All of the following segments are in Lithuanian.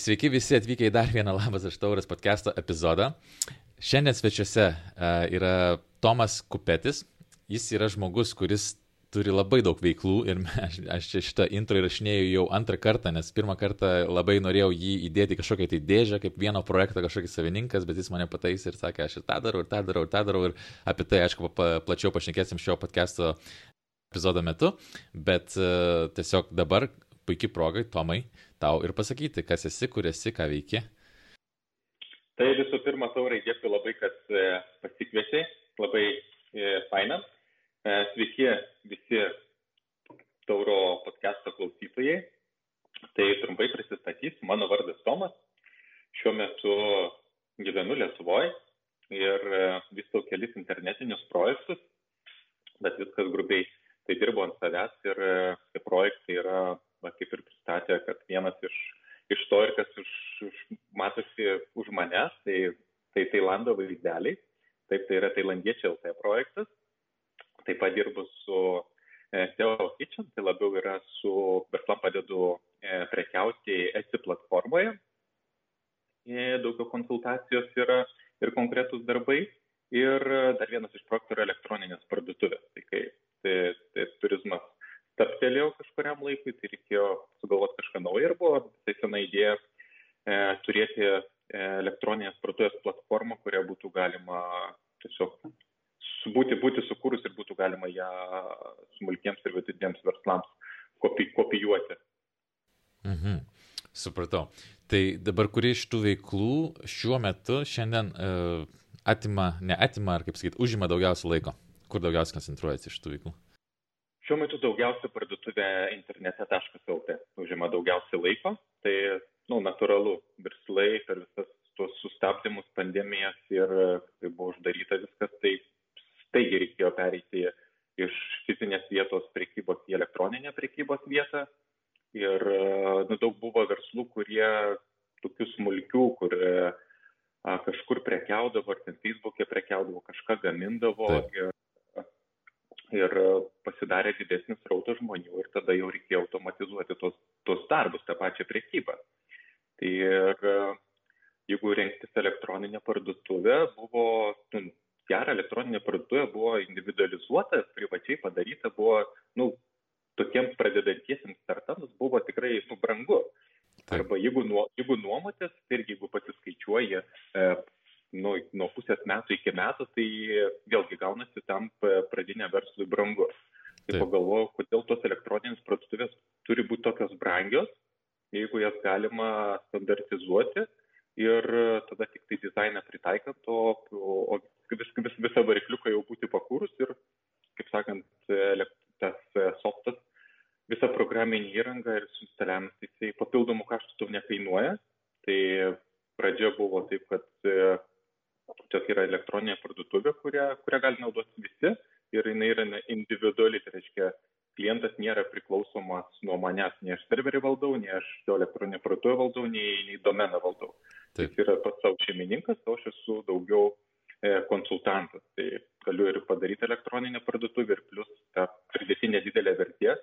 sveiki visi atvykę į dar vieną Labas aš Tauras podcast'o epizodą. Šiandien svečiuose uh, yra Tomas Kupetis. Jis yra žmogus, kuris turi labai daug veiklų ir aš, aš čia šitą intro įrašinėjau jau antrą kartą, nes pirmą kartą labai norėjau jį įdėti kažkokią tai dėžę, kaip vieno projekto kažkokį savininkas, bet jis mane pataisė ir sakė, aš ir tą darau, ir tą darau, ir tą darau, ir apie tai, aišku, plačiau pašnekėsim šio podcast'o epizodo metu, bet uh, tiesiog dabar puikiai progai, Tomai, tau ir pasakyti, kas esi, kur esi, ką veiki. Tai visų pirma, taurai, dėkui labai, kad e, pasikvietei, labai e, faina. E, sveiki visi tauro podcast'o klausytojai. Tai trumpai prisistatysiu, mano vardas Tomas, šiuo metu gyvenu Lietuvoje ir vystau kelis internetinius projektus, bet viskas grubiai tai dirbu ant savęs ir tie projektai yra va, kaip ir pristatė, kad vienas iš, iš to ir kas už, už, matosi už manęs, tai, tai Tailando vaizdeliai. Taip, tai yra tailandiečiai LT projektas. Taip pat dirbu su e, Teo Kitchen, tai labiau yra su verslam padedu e, prekiauti Etsy platformoje. E, daugiau konsultacijos yra ir konkretus darbai. Ir dar vienas iš projektų yra elektroninės parduotuvės. Tai kai tai, tai turizmas stabtelėjau kažkuriam laikui, tai reikėjo sugalvoti kažką naujo ir buvo tai sena idėja e, turėti e, elektroninės parduotuvės platformą, kurią būtų galima tiesiog būti, būti sukūrus ir būtų galima ją smulkiems ir vidutiniams verslams kopi, kopijuoti. Mhm. Supratau. Tai dabar kuri iš tų veiklų šiuo metu šiandien uh, atima, neatima, ar kaip sakyti, užima daugiausia laiko? Kur daugiausiai koncentruojasi iš tų veiklų? Šiuo metu daugiausia parduotuvė internete.lt užima daugiausia laiko, tai, nu, natūralu, verslai per visas tuos sustabdymus, pandemijas ir kai buvo uždaryta viskas, tai staigiai reikėjo pereiti iš fizinės vietos prekybos į elektroninę prekybos vietą. Ir nu, daug buvo verslų, kurie tokių smulkių, kur a, kažkur prekiaudavo, ar ten Facebook'e prekiaudavo, kažką gamindavo. Taip. Ir pasidarė didesnis rautas žmonių ir tada jau reikėjo automatizuoti tos, tos darbus, tą pačią priekybą. Tai ir jeigu rengtis elektroninę parduotuvę, buvo, nu, gera elektroninė parduotuvė buvo individualizuota, privačiai padaryta, buvo, nu, tokiems pradedantiesiems startams buvo tikrai nu, brangu. Arba jeigu, nuo, jeigu nuomotės, tai irgi jeigu pasiskaičiuoji e, nuo, nuo pusės metų iki metų, tai vėlgi gaunasi tam pradinė verslui brangu. Tai Taip. pagalvojau, kodėl tos elektroninės parduotuvės turi būti tokios brangios, jeigu jas galima standartizuoti ir tada tik tai dizainą pritaikant, o, o vis, vis, visą varikliuką jau būti pakūrus ir, kaip sakant, tas softas, visa programinė įranga ir suinstaliavimas, tai jisai papildomų kaštų tau nekainuoja. Tai pradžia buvo taip, kad tiesiog yra elektroninė parduotuvė, kurią, kurią gali naudoti visi ir jinai yra individuali, tai reiškia, klientas nėra priklausomas nuo manęs, nei aš serverį valdau, nei aš jo elektroninę parduotuvę valdau, nei, nei domeną valdau. Taip. Jis yra pats savo šeimininkas, o aš esu daugiau e, konsultantas. Tai galiu ir padaryti elektroninę parduotuvę ir plus ta pridėtinė didelė vertė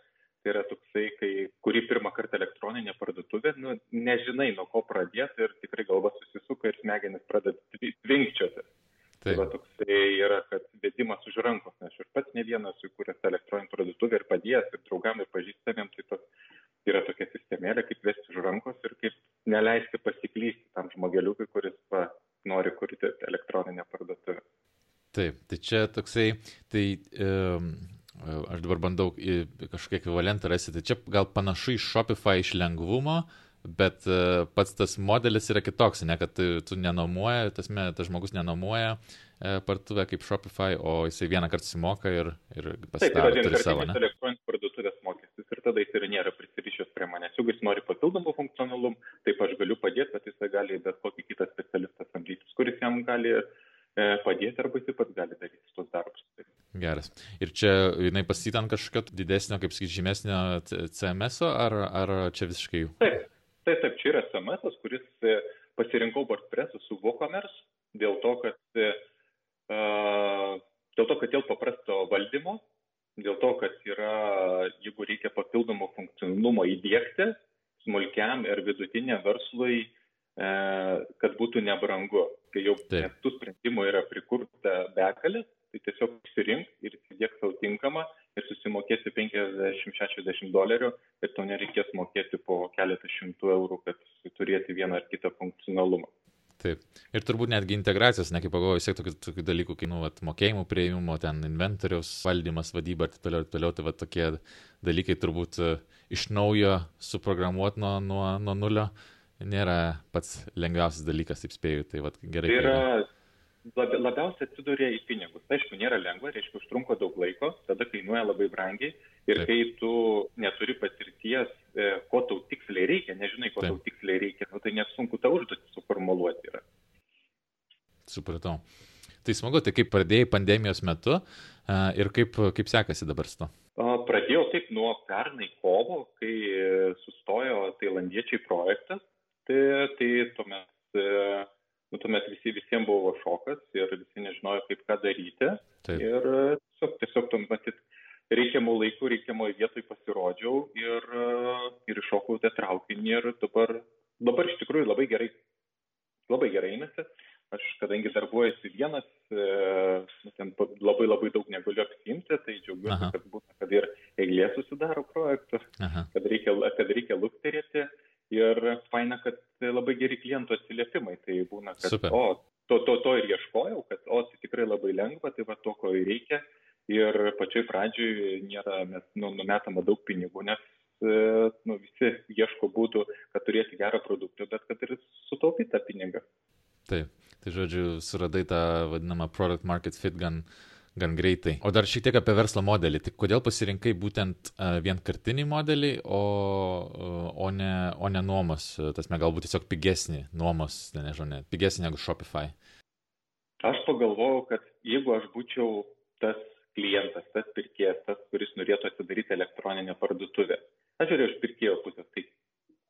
tai yra toksai, kai kuri pirmą kartą elektroninė parduotuvė, nu, nežinai nuo ko pradėti ir tikrai galva susisuka ir smegenis pradeda tvinkčioti. Tai va toksai yra, kad vedimas už rankos, nes aš ir pats ne vienas įkūręs elektroninį parduotuvę ir padėjęs ir draugam ir pažįstamiem, tai tos yra tokia sistemėlė, kaip vesti už rankos ir kaip neleisti pasiklysti tam žmogeliukui, kuris va, nori kurti elektroninę parduotuvę. Taip, tai čia toksai, tai um, aš dabar bandau kažkokį ekvivalentą rasti, tai čia gal panašu į Shopify iš lengvumo, bet uh, pats tas modelis yra kitoks, ne kad tu, nenuomoja, tas, tas žmogus nenuomoja uh, parduotuvę kaip Shopify, o jisai vieną kartą simoka ir, ir pasidaro Taip, turi savo. Tai elektroninis parduotuvės mokestis ir tada jis ir nėra prisirišęs prie manęs. Jeigu jis nori papildomų funkcionalumų, taip aš galiu padėti, bet jisai gali bet kokį kitą specialistą samdytis, kuris jam gali uh, padėti arba jis pats gali daryti tos darbus. Geras. Ir čia jinai pasitant kažkokio didesnio, kaip sakyti, žymesnio CMS, ar, ar čia visiškai jų? Taip, taip, taip, čia yra CMS, kuris e, pasirinkau WordPress su WooCommerce dėl to, kad, uh, dėl to, kad dėl paprasto valdymo, dėl to, kad yra, jeigu reikia papildomo funkcionalumo įdėkti, smulkiam ir vidutiniam verslui, e, kad būtų nebrangu. Kai jau tų sprendimų yra prikurta begalis, tai tiesiog išsirink ir įsidėk savo tinkamą ir susimokėsi 50-60 dolerių ir to nereikės mokėti po keletą šimtų eurų, kad turėti vieną ar kitą funkcionalumą. Taip. Ir turbūt netgi integracijos, ne kaip pagalvoju, vis tiek tokių, tokių dalykų, kaip nu, vat, mokėjimų prieimimo, ten inventoriaus valdymas, vadyba ir taip toliau, ir toliau, tai va tokie dalykai turbūt uh, iš naujo suprogramuoti nuo, nuo, nuo nulio nėra pats lengviausias dalykas, taip spėju. Tai va gerai. Tai yra labiausiai atsiduria į pinigus. Aišku, nėra lengva, reiškia, užtrunka daug laiko, tada kainuoja labai brangiai ir Taip. kai tu neturi patirties, e, ko tau tiksliai reikia, nežinai, ko Taip. tau tiksliai reikia, nu, tai nesunku tą užduotį suformuoluoti yra. Supratau. Tai smagu, tai kaip pradėjai pandemijos metu ir kaip, kaip sekasi dabar su to? Pradėjau taip nuo pernai kovo, kai sustojo tailandiečiai projektas, tai, tai tuomet e, nu, tuomet visi, visiems buvo šokas ir visi nežinojo, kaip ką daryti. Taip. Ir tiesiog, tiesiog tom, matyt, reikiamų laikų, reikiamoje vietoje pasirodžiau ir, ir iššokau tą traukinį ir dabar, dabar iš tikrųjų labai gerai, labai gerai einasi. Aš, kadangi darbuojuosi vienas, e, nu, ten labai labai daug negaliu apsimti, tai džiaugiuosi, kad, būna, kad ir eilė susidaro projektų, kad reikia, kad reikia lukterėti. Ir faina, kad labai geri klientų atsiliepimai. Tai būna, kad, Super. o, to, to, to ir ieškojau, kad, o, tai tikrai labai lengva, tai va to, ko reikia. Ir pačioj pradžioj nėra, mes nu, numetama daug pinigų, nes e, nu, visi ieško būdų, kad turėti gerą produktą, bet kad ir sutaupyti tą pinigą. Taip, tai žodžiu, suradai tą vadinamą product market fit gan, gan greitai. O dar šiek tiek apie verslo modelį. Tai kodėl pasirinkai būtent vienkartinį modelį, o, o, ne, o ne nuomos, tasme galbūt tiesiog pigesnį nuomos, ne, nežinau, ne, pigesnį negu Shopify? Aš pagalvojau, kad jeigu aš būčiau tas klientas, tas pirkėjas, tas, kuris norėtų atidaryti elektroninę parduotuvę. Aš žiūrėjau iš pirkėjo pusės, tai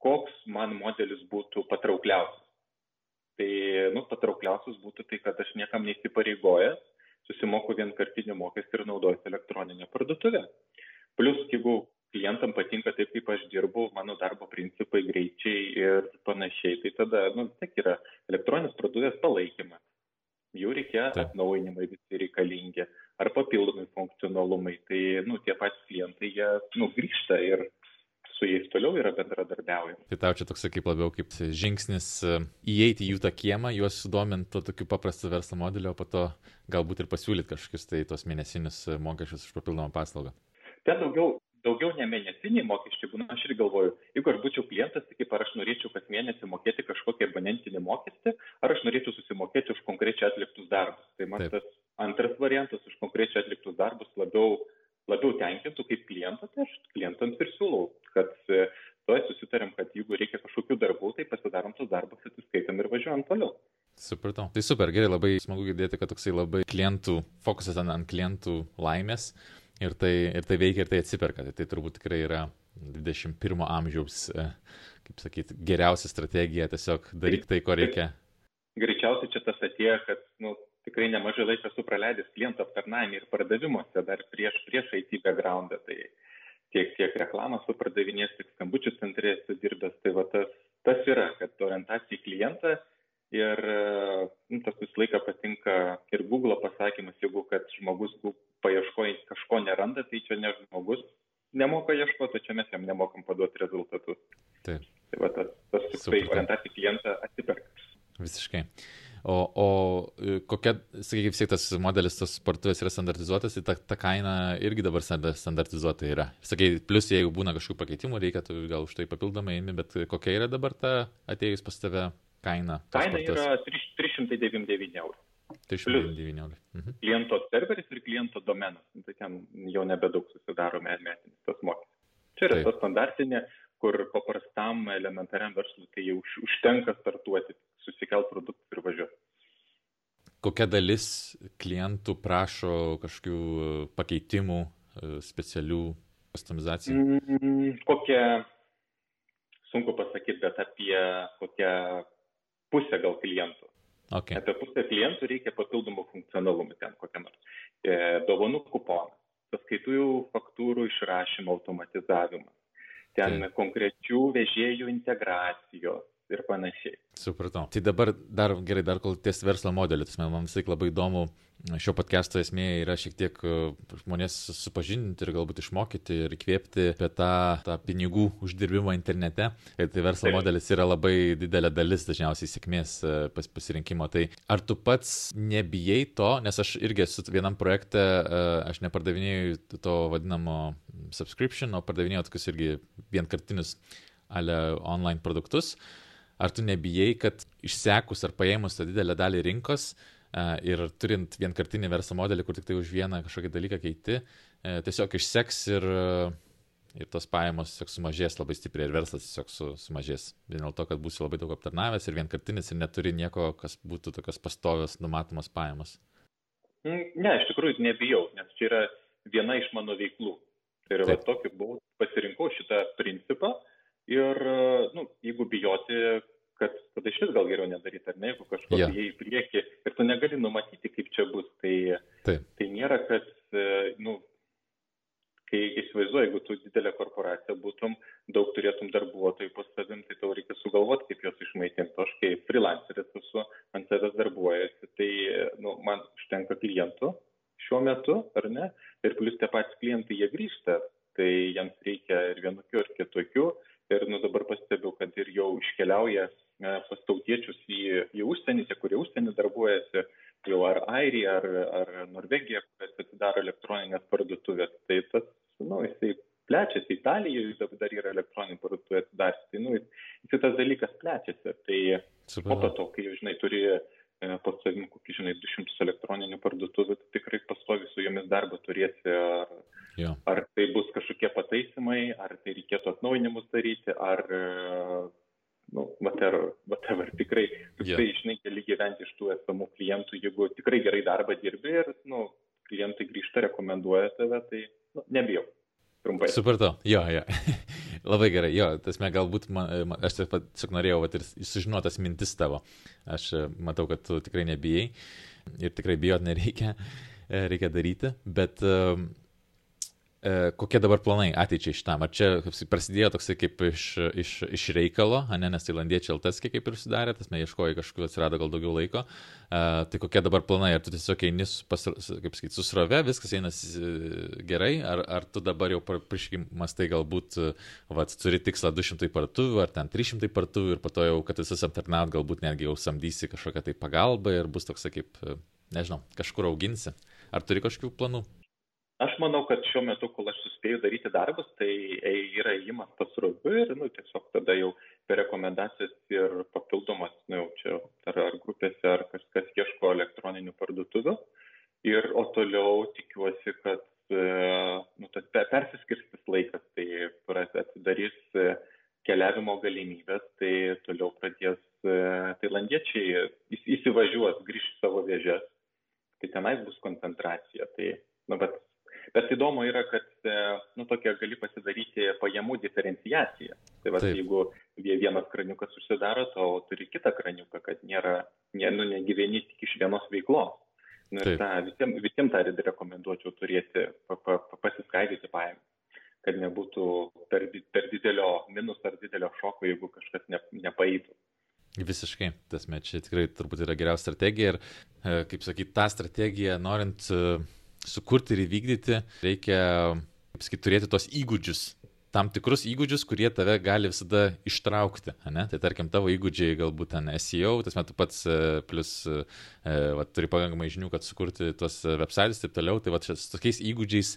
koks man modelis būtų patraukliausias. Tai, nu, patraukliausias būtų tai, kad aš niekam neįsipareigojęs, susimoku vienkartinį mokestį ir naudoju elektroninę parduotuvę. Plus, jeigu klientam patinka taip, kaip aš dirbu, mano darbo principai, greičiai ir panašiai, tai tada, nu, tik yra elektroninės parduotuvės palaikymas. Jų reikia Taip. atnaujinimai visi reikalingi ar papildomi funkcionalumai. Tai, nu, tie patys klientai, jie, nu, grįžta ir su jais toliau yra bendradarbiaujama. Tai tau čia toks kaip labiau kaip žingsnis e, įeiti į jų tą kiemą, juos sudominti to tokiu paprastu verslo modeliu, o po to galbūt ir pasiūlyti kažkokius tai tos mėnesinius e, mokesčius už papildomą paslaugą. Ten daugiau, daugiau ne mėnesiniai mokesčiai būna, aš ir galvoju, jeigu aš būčiau klientas, tai kaip ar aš norėčiau kas mėnesį mokėti kažkokį abonentinį mokestį, ar aš norėčiau susimokėti už konkrečiai atliktus darbus. Tai man Taip. tas antras variantas už konkrečiai atliktus darbus labiau labiau tenkintų kaip klientą, tai aš klientams ir siūlau, kad e, to susitarėm, kad jeigu reikia kažkokių darbų, tai pasidarom tos darbus, atsiskaitam ir važiuojam toliau. Supratau. Tai super, gerai, labai smagu girdėti, kad toksai labai klientų, fokusas ant, klientų laimės ir tai, ir tai veikia ir tai atsiperka. Tai, tai turbūt tikrai yra 21 amžiaus, e, kaip sakyti, geriausia strategija, tiesiog daryk tai, ko reikia. Greičiausiai čia tas atėjo, kad nu, tikrai nemažai laiko esu praleidęs klientų aptarnavime ir pardavimuose dar prieš, prieš IT backgroundą. Tai tiek, tiek reklamą su pardavinės, tiek skambučių centre esu dirbęs. Tai va tas, tas yra, kad orientacija į klientą ir nu, tas visą laiką patinka ir Google pasakymas, jeigu kad žmogus paieškoja kažko neranda, tai čia ne žmogus nemoka ieškoti, čia mes jam nemokam paduoti rezultatus. Taip. Tai va tas, tas tikrai orientacija į klientą atsiperka. Visiškai. O, o e, kokia, sakykime, vis tiek tas modelis, tos parduotuvės yra standartizuotas, tai ta, ta kaina irgi dabar standartizuota yra. Sakai, plus jeigu būna kažkokių pakeitimų, reikia tu gal už tai papildomai įimi, bet kokia yra dabar ta atėjus pas tave kaina? Kaina yra 399 eurų. 399 eurų. Mhm. Kliento serveris ir kliento domenas. Nu, tai ten jau nebedaug susidaro metinis tas mokestis. Čia yra Taip. ta standartinė, kur paprastam elementariam verslui tai jau užtenka startuoti susikelt produktus ir važiuoti. Kokia dalis klientų prašo kažkokių e, pakeitimų, e, specialių customizacijų? Mm, kokia, sunku pasakyti, bet apie kokią pusę gal klientų. Okay. Apie pusę klientų reikia papildomų funkcionalumų ten kokią nors. E, dovanų kuponą, paskaitų faktūrų išrašymo automatizavimas, ten tai. konkrečių vežėjų integracijos ir panašiai. Supratau. Tai dabar dar gerai, dar kol ties verslo modelį, tas man visai labai įdomu, šio podcast'o esmė yra šiek tiek e, žmonės supažindinti ir galbūt išmokyti ir įkvėpti apie tą, tą pinigų uždirbimą internete. Ir tai verslo modelis yra labai didelė dalis dažniausiai sėkmės e, pas, pasirinkimo. Tai ar tu pats nebijai to, nes aš irgi esu vienam projekte, e, aš nepardavinėjau to vadinamo subscription, o pardavinėjau tokius irgi vienkartinius ale online produktus. Ar tu nebijai, kad išsekus ar paėmus tą didelę dalį rinkos uh, ir turint vienkartinį verslo modelį, kur tik tai už vieną kažkokį dalyką keiti, uh, tiesiog išseks ir, uh, ir tos pajamos tiesiog sumažės labai stipriai ir verslas tiesiog su, sumažės. Vien dėl to, kad būsi labai daug aptarnavęs ir vienkartinis ir neturi nieko, kas būtų tokios pastovios numatomas pajamos. Mm, ne, iš tikrųjų nebijau, nes čia yra viena iš mano veiklų. Tai yra va, tokiu buvau, pasirinkau šitą principą, ir nu jeigu bijoti kad tada išvis gal geriau nedaryt ar ne jeigu kažko yeah. į priekį ir tu negali numatyti kaip čia bus tai Taip. tai nėra kad e, nu kai įsivaizduoji jeigu tu didelė korporacija būtum daug turėtum darbuotojų po savim tai tau reikia sugalvot kaip juos išmaitint o aš kai frilanceris esu ant savęs darbuojuosi tai nu man užtenka klientų šiuo metu ar ne ir plius tie patys klientai jie grįžta tai jiems reikia ir vienokių ir kitokių ir nu dabar pastebiu kad ir jau iškeliauja pas tautiečius į, į užsienį, tie, kurie užsienį darbuojasi, jau ar Airija, ar, ar Norvegija, kurias atidaro elektroninės parduotuvės. Tai tas, nu, jisai plečiasi, Italijoje dar yra elektroninė parduotuvė atidarsi, tai, nu, jisai tas dalykas plečiasi. Tai Super. po to, kai, žinai, turi e, pas savim kokį, žinai, 200 elektroninių parduotuvių, tai tikrai pastovi su jomis darbą turėsi, ar, Jo. Ar tai bus kažkokie pataisimai, ar tai reikėtų atnaujinimus daryti, ar, nu, whatever, whatever. tikrai, yeah. tai žinai, keli gyventi iš tų esamų klientų, jeigu tikrai gerai darbą dirbi ir, nu, klientai grįžta, rekomenduoja tave, tai, nu, nebijau. Trumpai. Supratau, jo, jo. Labai gerai, jo, tasme galbūt, man, aš tiesiog norėjau vat, ir sužinotas mintis tavo. Aš e, matau, kad tu tikrai nebijai ir tikrai bijot nereikia, e, reikia daryti, bet uh, kokie dabar planai ateičiai šitam? Ar čia prasidėjo toksai kaip iš, iš, iš reikalo, ne, nes tailandiečiai LTSK kaip ir sudarė, tas mes ieškojai kažkur atsirado gal daugiau laiko. Uh, tai kokie dabar planai? Ar tu tiesiog eini, kaip sakyti, susrove, viskas einasi gerai, ar, ar tu dabar jau prieškimas tai galbūt, vat, turi tikslą 200 partuvių, ar ten 300 partuvių ir po to jau, kad visas aptarnaut, galbūt netgi jau samdysi kažkokią tai pagalbą ir bus toksai kaip, nežinau, kažkur auginsi. Ar turi kažkokių planų? Aš manau kad šiuo metu kol aš suspėju daryti darbus tai yra ėjimas pasroviui ir nu tiesiog tada jau per rekomendacijas ir papildomas nu jau čia ar ar grupėse ar kažkas ieško elektroninių parduotuvių. Ir o toliau tikiuosi kad e, nu tas persiskirstys laikas tai atsidarys e, keliavimo galimybės tai toliau pradės e, tailandiečiai įsivažiuos grįš į savo vėžes tai tenais bus koncentracija tai nu bet bet įdomu yra kad e, nu tokią gali pasidaryti pajamų diferenciaciją tai vat jeigu vienas kraniukas užsidaro to turi kitą kraniuką kad nėra ne nu negyveni tik iš vienos veiklos. Nu ir tą visiem visiem tą rekomenduočiau turėti pa pa pasiskaidyti pajamas kad nebūtų per, per didelio minuso ar didelio šoko, jeigu kažkas ne, nepaeitų. Visiškai, tas met čia tikrai turbūt yra geriausia strategija ir, e, kaip sakyti, tą strategiją norint uh, sukurti ir įvykdyti, reikia, kaip sakyti, turėti tos įgūdžius. Tam tikrus įgūdžius, kurie tave gali visada ištraukti. Ne? Tai tarkim, tavo įgūdžiai galbūt ten SEO, tas metu pats e, plus e, va, turi pakankamai žinių, kad sukurti tuos websites ir taip toliau. Tai va, su tokiais įgūdžiais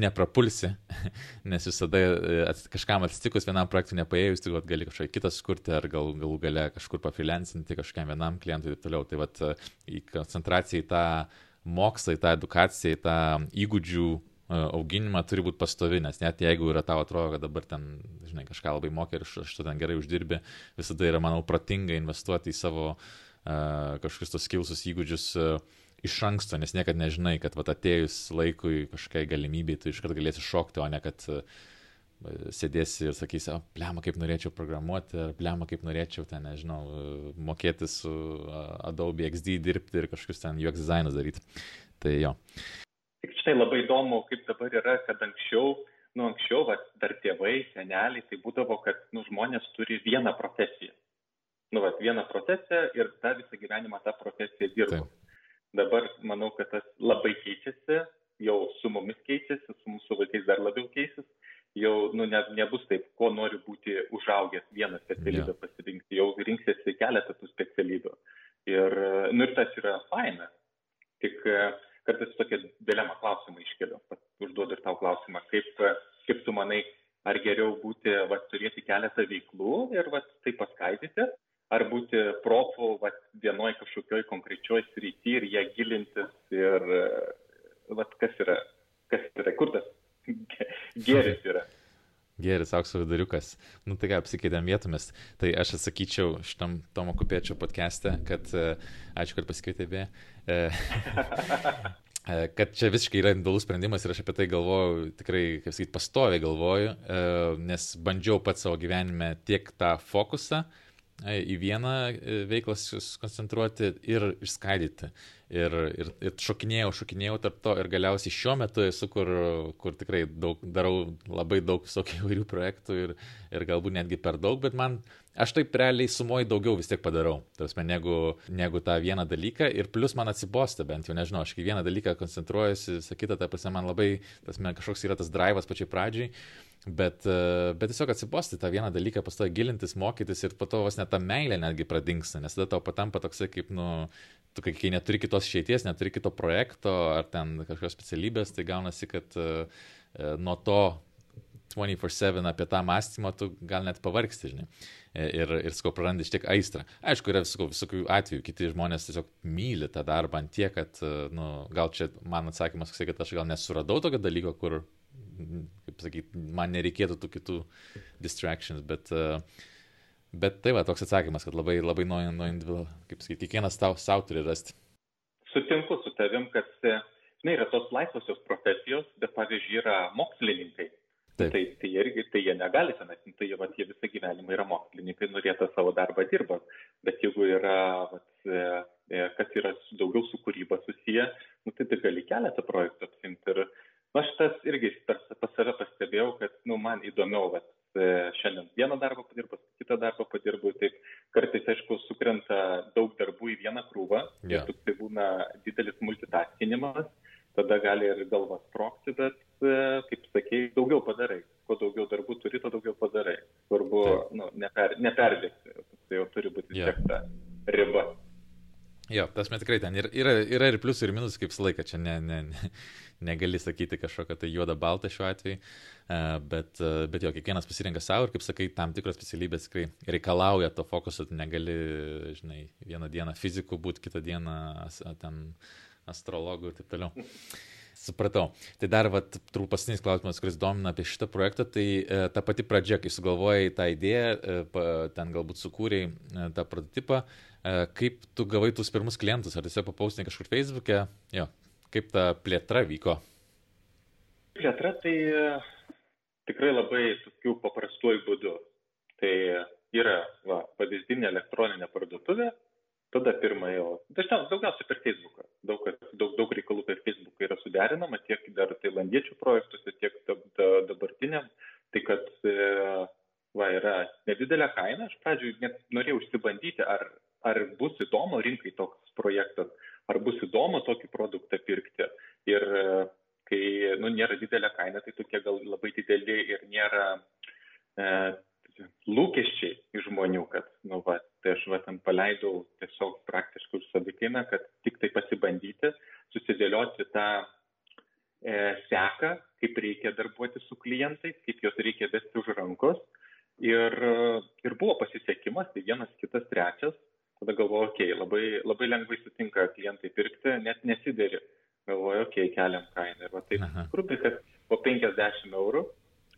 neprapulsi, nes visada e, at, kažkam atsitikus vienam projektui nepaėjus, tai vat, gali kažką kitą sukurti ar gal, galų gale kažkur pafiliansinti kažkam vienam klientui ir taip toliau. Tai vat, į koncentraciją į tą tą edukaciją, į tą įgūdžių e, auginimą turi būti pastovi, nes net jeigu yra tau atrodo, kad dabar ten, žinai, kažką labai mokai ir aš tu ten gerai uždirbi, visada yra, manau, protinga investuoti į savo uh, kažkokius tos skilsus įgūdžius uh, iš anksto, nes niekada nežinai, kad vat, atėjus laikui kažkokiai galimybei, tu iškart galėsi šokti, o ne kad uh, sėdėsi ir sakysi, o plema kaip norėčiau programuoti, ar plema kaip norėčiau ten, nežinau, mokėti su Adobe XD dirbti ir kažkokius ten UX dizainus daryti. Tai jo. Tik štai labai įdomu, kaip dabar yra, kad anksčiau nu, anksčiau, va, dar tėvai, seneliai, tai būdavo, kad nu, žmonės turi vieną profesiją. Nu, va, vieną profesiją ir tą visą gyvenimą tą profesiją dirba. Dabar manau, kad tas labai keičiasi, jau su mumis keičiasi, su mūsų vaikais dar labiau keisis. Jau nu, ne, nebus taip, ko nori būti užaugęs vieną specialybę yeah. pasirinkti, jau rinksiesi keletą tų specialybių. Ir, nu, ir tas yra faina. Tik kartais tokia dilemą klausimą iškeliu. Užduodu ir tau klausimą, kaip, kaip tu manai, ar geriau būti, va, turėti keletą veiklų ir va, tai paskaidyti, ar būti profu va, vienoj kažkokioj konkrečioj srity ir ją gilintis ir va, kas yra, kas yra, kur tas gėris yra. Geris, aukso viduriukas. Nu tai ką, apsikeitėm vietomis. Tai aš atsakyčiau šitam Tomo Kupiečio podcast'e, kad uh, ačiū, kad pasikvietė beje. Uh, kad čia visiškai yra individualus sprendimas ir aš apie tai galvoju, tikrai, kaip sakyti, pastoviai galvoju, nes bandžiau pats savo gyvenime tiek tą fokusą į vieną veiklą susikoncentruoti ir išskaidyti ir, ir, ir šokinėjau, šokinėjau tarp to ir galiausiai šiuo metu esu, kur, kur tikrai daug, darau labai daug visokių įvairių projektų ir, ir galbūt netgi per daug, bet man, aš taip realiai sumoji daugiau vis tiek padarau, tarsi, negu, negu tą vieną dalyką ir plus man atsibosta bent jau, nežinau, aš kai vieną dalyką koncentruojuosi, sakyta, ta prasme, man labai, man kažkoks yra tas drivas pačiai pradžiai. Bet, bet tiesiog atsibosti tą vieną dalyką, pastoja gilintis, mokytis ir po to vos net ta meilė netgi pradingsta, nes tada tau patampa toksai kaip, nu, tu kai, neturi kitos išeities, neturi kito projekto ar ten kažkokios specialybės, tai gaunasi, kad uh, nuo to 24-7 apie tą mąstymą tu gal net pavargsti, žinai. E, ir, ir sakau, prarandi šiek tiek aistrą. Aišku, yra visokių, visokių atvejų, kiti žmonės tiesiog myli tą darbą ant tiek, kad, nu, gal čia man atsakymas, kad aš gal nesuradau tokio dalyko, kur, kaip sakyti, man nereikėtų tų kitų distractions, bet uh, Bet tai va, toks atsakymas, kad labai, labai nuo, nuo individualu, kaip sakyti, kiekvienas tau savo turi rasti. Sutinku su tavim, kad, žinai, yra tos laisvosios profesijos, bet pavyzdžiui, yra mokslininkai. Taip. Tai, tai, irgi, tai jie negali tenais, nu, tai vat, jie visą gyvenimą yra mokslininkai, norėtų savo darbą dirba. Bet jeigu yra, vat, e, e, kas yra daugiau su kūryba susiję, nu, tai tai gali keletą projektų apsimti. Ir nu, aš tas irgi pas, pas save pastebėjau, kad nu, man įdomiau vat, E, šiandien vieną darbą padirbu, kitą darbą padirbu, taip kartais, aišku, sukrenta daug darbų į vieną krūvą, yeah. tai būna didelis multitaskinimas, tada gali ir galvas sprokti, bet, e, kaip sakei, daugiau padarai. Kuo daugiau darbų turi, to daugiau padarai. Svarbu nu, neper, neperdėti, tai jau turi būti yeah. siekta riba. Jo, tas met tikrai ten yra, yra, yra ir pliusų, ir minusų, kaip visą laiką, čia ne, ne, ne, negali sakyti kažkokio tai juoda balta šiuo atveju, uh, bet, uh, bet jo, kiekvienas pasirenka savo ir, kaip sakai, tam tikros specialybės tikrai reikalauja to fokuso, tu negali, žinai, vieną dieną fizikų būti, kitą dieną ten astrologų ir taip toliau. Supratau. Tai dar, va, turbūt paskutinis klausimas, kuris domina apie šitą projektą, tai e, ta pati pradžia, kai sugalvojai tą idėją, e, pa, ten galbūt sukūrėjai e, tą prototipą, e, kaip tu gavai tuos pirmus klientus, ar tiesiog papaustinai kažkur Facebook'e, jo, kaip ta plėtra vyko? Plėtra tai e, tikrai labai tokių paprastuoju būdu. Tai yra va, pavyzdinė elektroninė parduotuvė, tada pirmą jau, dažniausiai daugiausiai per Facebooką, daug, daug, daug reikalų per Facebooką yra suderinama, tiek dar tailandiečių projektuose, tiek dabartiniam, tai kad e, va, yra nedidelė kaina, aš pradžiui net norėjau išsibandyti, ar, ar bus įdomu rinkai toks projektas, ar bus įdomu tokį produktą pirkti. Ir e, kai nu, nėra didelė kaina, tai tokie gal labai dideli ir nėra e, lūkesčiai iš žmonių, kad, nu, va, tai aš va ten paleidau tiesiog praktiškai už savikainą, kad tik tai pasibandyti, susidėlioti tą e, seką, kaip reikia darbuoti su klientais, kaip juos reikia vesti už rankos. Ir, ir buvo pasisekimas, tai vienas, kitas, trečias. Tada galvoju, okei, okay, labai, labai lengvai sutinka klientai pirkti, net nesidėri. Galvoju, okei, okay, keliam kainą. Ir va taip, grubiai, kad po 50 eurų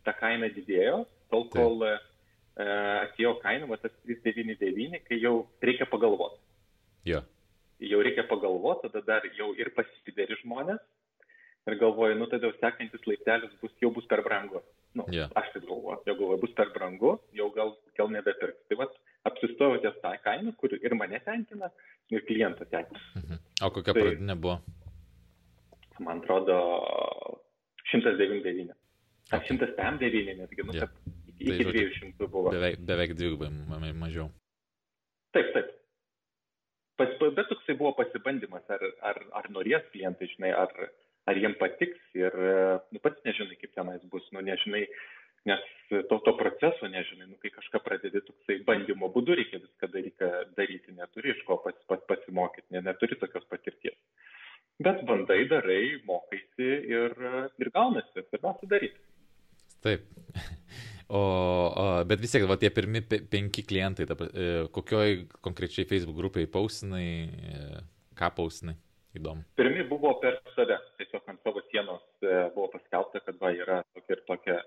ta kaina didėjo, tol kol Taip E, va tas 399, kai jau reikia pagalvoti. Jo. Jau reikia pagalvoti, tada dar jau ir pasidėri žmonės ir galvoju, nu tada jau sekantis laiptelis bus, jau bus per brangu. Nu, yeah. Aš taip galvoju, jau galvoju, bus per brangu, jau gal, gal nebepirks. Tai vad, apsistojau ties tą kainą, kur ir mane tenkina, ir klientą tenkina. Mhm. O kokia tai, pradinė buvo? Man atrodo, 199. Okay. 109 netgi, nu, Jo. Iki Tai iki žodžiu, 200 buvo. Beveik, beveik dvigubai ma- mažiau. Taip, taip. Pas, pa- bet toksai buvo pasibandymas, ar, ar, ar norės klientai, žinai, ar, ar jiem patiks ir, e, nu, pats nežinai, kaip tenais bus, nu, nežinai, nes to, to proceso nežinai, nu, kai kažką pradedi toksai bandymo būdu, reikia viską daryti, daryti neturi iš ko pas, pas, pasimokyti, ne, neturi tokios patirties. Bet bandai, darai, mokaisi ir, e, ir gaunasi, svarbiausia daryti. Taip. O, o, bet vis tiek, va, tie pirmi pe- penki klientai, ta, e, kokioj konkrečiai Facebook grupiai paustinai, e, ką paustinai, įdomu. Pirmi buvo per save, tiesiog ant savo sienos e, buvo paskelbta, kad va yra tokia ir tokia,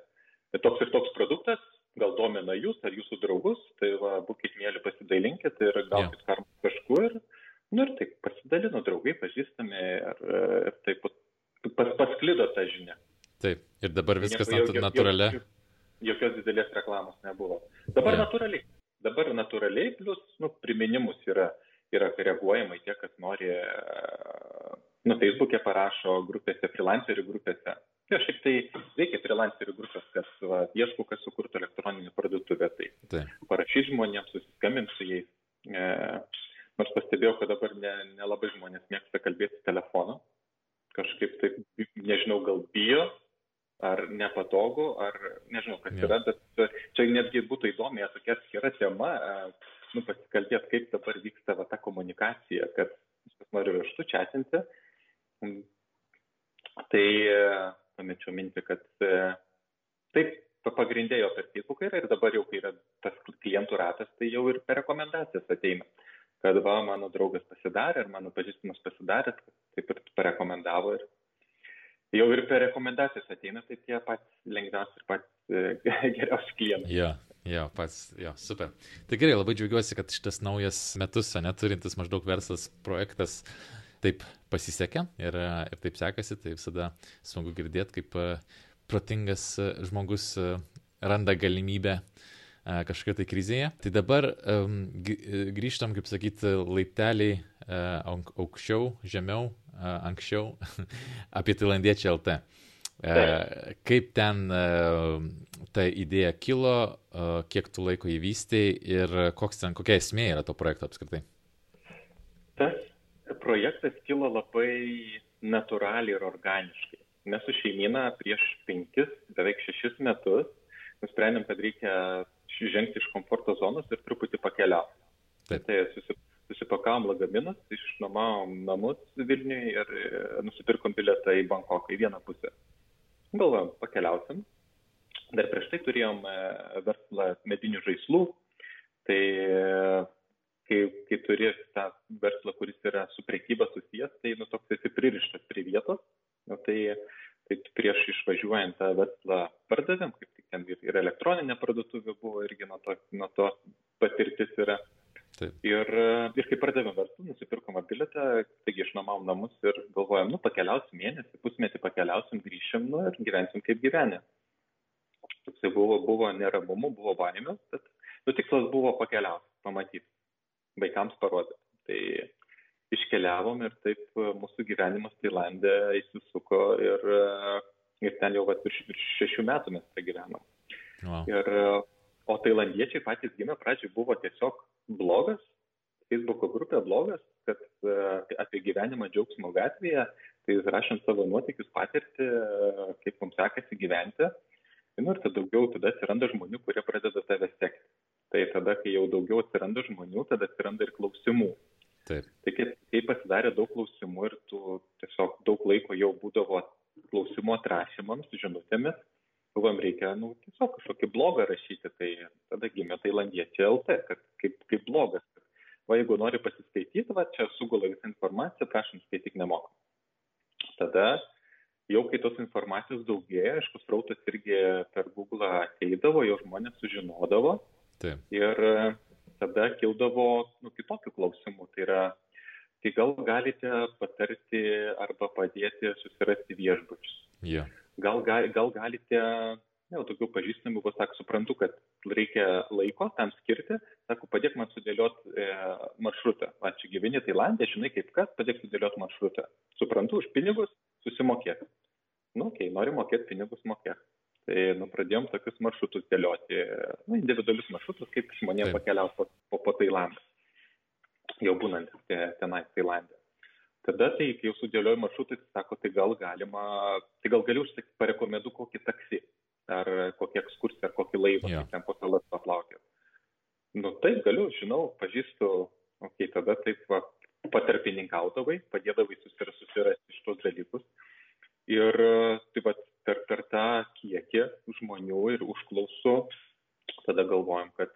toks ir toks produktas, gal domina jūs ar jūsų draugus, tai va, būkit mėly pasidalinkit ir gaukit yeah. kažkur. Nu ir taip, pasidalino draugai, pažįstami ir, e, ir taip pas, pasklido tą žinią. Taip, ir dabar viskas nat jok- natūralia. jok- Jokios didelės reklamos nebuvo. Dabar Jo. natūraliai. Dabar natūraliai, plus nu, priminimus yra, yra reaguojama tie, kas nori, e, nu, Facebook'e parašo grupėse, freelancerių grupėse. Jo, šiaip tai veikia freelancerių grupės, kas va, ieško, kas sukurtų elektroninį parduotuvę. Tai Taip, parašyti žmonėms, susiskambinti su jais. E, nors pastebėjau, kad dabar ne- nelabai ne žmonės mėgsta kalbėti telefonu. Kažkaip taip, nežinau, gal bijo, ar nepatogu, ar nežinau, kas Jo. yra, bet čia netgi būtų įdomi, tokia atskira tema, e, nu, pasikalbėti, kaip dabar vyksta va, ta komunikacija, kad kas nori raštu čatinti. Mm. Tai e, pamečiau mintį, kad e, taip, pa- pagrindė jo per Facebooką yra ir dabar jau, kai yra tas klientų ratas, tai jau ir per rekomendacijas ateina. Kad va, mano draugas pasidarė, ar mano pažįstamas pasidarė, taip ir parekomendavo. Ir jau ir per rekomendacijas ateina, tai tie patys lengviausi ir patys e, geriausi klientai. jo, jo, pats, jo, super. Tai gerai, labai džiaugiuosi, kad šitas naujas metus, neturintis maždaug verslas projektas taip pasisekė ir, ir taip sekasi, tai visada smagu girdėti, kaip e, protingas e, žmogus randa galimybę e, kažkokio tai krizėje. Tai dabar um, grįžtam, kaip sakyti, laipteliai uh, aukščiau, žemiau, anksčiau apie Tailandiečių LT. Uh, kaip ten uh, ta idėja kilo, uh, kiek tu laiko įvystėjai ir ten, kokia esmė yra to projekto apskritai? Tas projektas kilo labai natūraliai ir organiškai. Mes su šeimina prieš penkis, beveik šešis metus nusprendėm, kad reikia žengti iš komforto zonos ir truputį pakeliauti. Taip. Tai susi, susipakavom lagaminus, išnuomavom namus Vilniui ir e, nusipirkom bilietą į Bankoką į vieną pusę. Galvojom, pakeliausim. Dar prieš tai turėjom e, verslą medinių žaislų. Tai e, kai, kai turi tą verslą, kuris yra su priekyba susijęs, tai nu, toks esi pririštas prie vietos. Nu, tai, tai prieš išvažiuojant tą verslą pardavėm, kaip tik ten ir elektroninė parduotuvė buvo, irgi nuo to, nuo to patirtis yra. Taip. Ir, pardavėm verslą, nusipirkom bilietą, taigi išnuomavom namus ir galvojom, nu pakeliausim mėnesį, pusmetį pakeliausim, grįšim nu, ir gyvensim kaip gyvenę. Toksai buvo, buvo neramumų, buvo baimės, bet nu, tikslas buvo pakeliauti, pamatyti, vaikams parodyti. Tai iškeliavom ir taip e, mūsų gyvenimas Tailandė įsisuko ir, e, ir ten jau vat, virš, virš šešių metų mes čia gyvenam. Wow. Ir, e, o tailandiečiai patys gimė pradžioj buvo tiesiog blogas, Facebook'o grupė blogas, kad uh, apie gyvenimą džiaugsmo gatvėje, tai rašant savo nuotykius patirti, uh, kaip mums sekasi gyventi. Nu, ir tada daugiau tada atsiranda žmonių, kurie pradeda tave sekti. Tai tada, kai jau daugiau atsiranda žmonių, tada atsiranda ir klausimų. Taip. Tai kai, kai pasidarė daug klausimų ir tu tiesiog daug laiko jau būdavo klausimų atrašymams, žinutėmis, galvom, reikia nu, tiesiog kažkokį blogą rašyti, tai tada gimė Tailandiečiai LT, kad kaip, kaip blogas. O jeigu nori pasiskaityti, va čia sugula visą informaciją, prašom skaityk nemokamai. Tada jau kai tos informacijos daugėja, aišku, srautas irgi per Google ateidavo, jau žmonės sužinodavo. Taip. Ir tada kildavo nu, kitokių klausimų. Tai yra, tai gal galite patarti arba padėti susirasti viešbučius. Yeah. Gal, gal, gal galite, jau daugiau pažįstamų, pasak, suprantu, kad reikia laiko tam skirti, sako, padėk man sudėlioti e, maršrutą. Va, čia gyveni Tailandė, žinai kaip kas, padėk sudėlioti maršrutą. Suprantu, už pinigus susimokėk. Nu, okei, okay, nori mokėti pinigus, mokėk. Tai nu, pradėjom tokius maršrutus dėlioti, nu, individualius maršrutus, kaip žmonėms pakeliauti po, po, po Tailandą, jau būnant tenai Tailandė. Tada, tai kai jau sudėlioju maršrutai, tai sako, tai gal galima, tai gal galiu parekomendu kokį taksi, ekskursiją, ar kokį laivą, ja. ten po salas paplaukė. Nu taip, galiu, žinau, pažįstu, okei, okay, tada taip va, patarpininkaudavai, padėdavai susirasti šitos dalykus. Ir taip pat per, per tą kiekį žmonių ir užklausų, tada galvojam, kad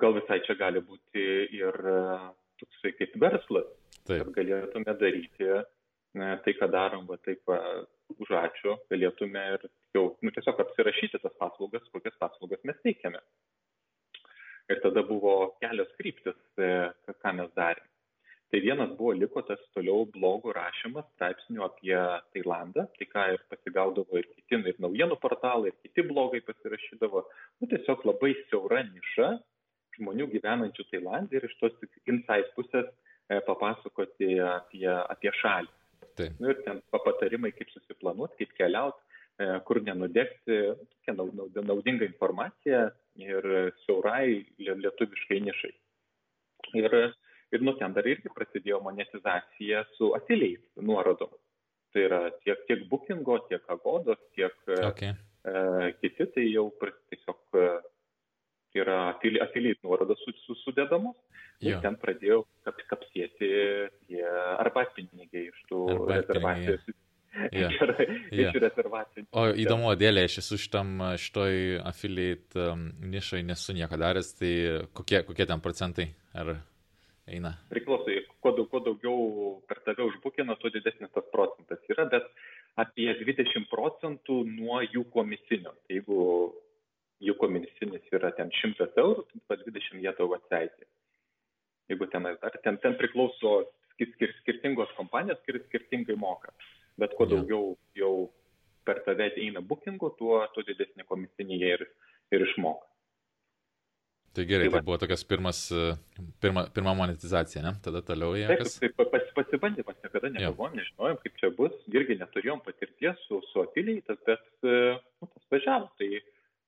gal visai čia gali būti ir toksai kaip verslas, taip. kad galėtume daryti ne, tai, ką darom, va taip va, už ačiū, galėtume ir jau nu, tiesiog apsirašyti tas mes teikiame. Ir tada buvo kelios kryptis, e, ką mes darėme. Tai vienas buvo liko tas toliau blogų rašymas, straipsnių apie Tailandą, tai ką ir pasigaudavo ir kiti, ir naujienų portalai, ir kiti blogai pasirašydavo. Nu, tiesiog labai siaura niša žmonių gyvenančių Tailandė ir iš tos insight pusės e, papasakoti apie, apie šalį. Tai. Nu, ir ten patarimai, kaip susiplanuoti, kaip keliauti, kur nenudegti, tokia naudinga informacija ir siaurai lietuviškai nišai. Ir Ir nuo ten dar irgi prasidėjo monetizacija su afiliais nuorodom. Tai yra tiek, tiek bookingo, tiek agodos, tiek okay. e, kiti, tai jau tiesiog e, yra afiliais nuorodos sudedamos. Ir ten pradėjau kap, kapsėti tie arbatpinigiai iš tų rezervacijos. Yeah. iš yeah. rezervacijų. O įdomu, dėlė, aš esu šitam, šitoj affiliate um, nišai nesu nieko daręs, tai kokie, kokie ten procentai? Ar eina? Priklauso, kuo, daug, kuo daugiau per tave užbukina, tuo didesnis tas procentas yra, bet apie 20 procentų nuo jų komisinio. Tai jeigu jų komisinis yra ten 100 eurų, tai 20 jie tau atseitė. Jeigu ten, dar, ten, ten priklauso skir, skir, skirtingos kompanijos, skir, skirtingai moka. Bet kuo daugiau jau per tave eina bookingų, tuo, tuo didesnį komisinį jie ir, ir išmoka. Tai gerai, tai, tai buvo tokias pirmas, pirma, pirma monetizacija, ne? Tada toliau jie. Taip, kas... taip, pas, pasibandymas, niekada negalvojom, nežinojom, kaip čia bus, irgi neturėjom patirties su, su afiliaitas, bet nu, tas važiavo. Tai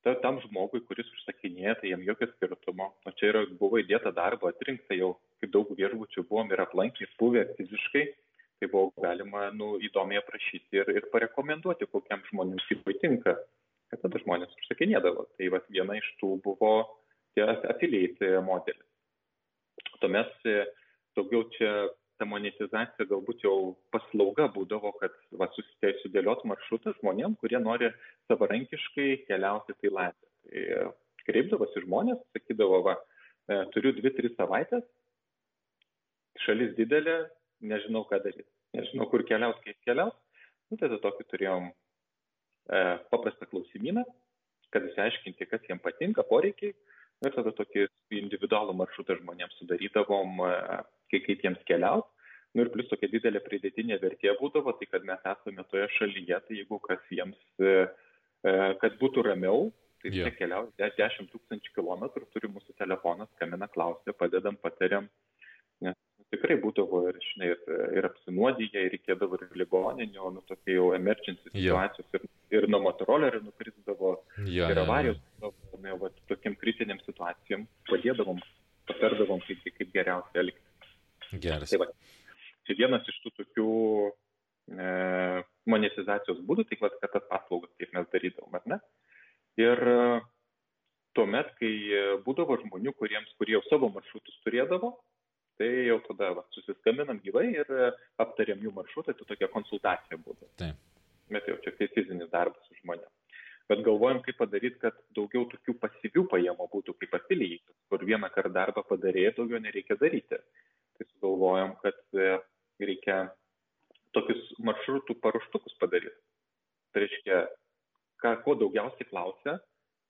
ta, tam žmogui, kuris užsakinėja, tai jam jokio skirtumo. O čia yra, buvo įdėta darbo, atrinkta jau, kaip daug viešbučių buvom ir aplankys buvę fiziškai, tai buvo galima nu, įdomiai aprašyti ir, ir parekomenduoti, kokiam žmonių tipui tinka. Ir tada žmonės užsakinėdavo. Tai va, viena iš tų buvo tie affiliate modelis. Tuomet e, daugiau čia ta monetizacija galbūt jau paslauga būdavo, kad va, susidėliot maršrutą žmonėm, kurie nori savarankiškai keliauti Tailandę. Tai e, kreipdavosi žmonės, sakydavo, va, e, turiu 2-3 savaitės, šalis didelė, nežinau ką daryti, nežinau kur keliauti, kaip keliauti. Nu, tada tokį turėjom e, paprastą klausimyną, kad įsiaiškinti, kas jiems patinka, poreikiai, ir tada tokį individualų maršrutą žmonėms sudarydavom, e, kai kaip jiems keliauti. Nu ir plus tokia didelė pridėtinė vertė būdavo, tai kad mes esame toje šalyje, tai jeigu kas jiems, e, e, kad būtų ramiau, tai yeah. keliauti 10 tūkstančių kilometrų, turi mūsų telefonas, kamina, klausia, padedam, patariam. Tikrai būdavo ir, žinai, ir, ir apsinuodyje, ir reikėdavo ir ligoninių, nu tokie jau emergency situacijos, yeah. ir, ir nuo motorolerio nukrisdavo, yeah, ir avarijos. Yeah, yeah na, va, tokiam kritiniam situacijom padėdavom, patardavom, kaip, kaip geriausiai elgtis. Geras. Tai va, čia vienas iš tų tokių e, monetizacijos būdų, tai va, kad tas paslaugas, kaip mes darydavom, ar ne? Ir e, tuomet, kai būdavo žmonių, kuriems, kurie jau savo maršrutus turėdavo, tai jau tada va, susiskambinam gyvai ir aptariam jų maršrutą, tai tokia konsultacija būtų. Taip. Bet jau čia fizinis darbas su žmonėmis bet galvojam, kaip padaryti, kad daugiau tokių pasyvių pajamų būtų kaip afiliatas, kur vieną kartą darbą padarėjai, daugiau nereikia daryti. Tai sugalvojam, kad e, reikia tokius maršrutų paruoštukus padaryti. Tai reiškia, ką, ko daugiausiai klausia,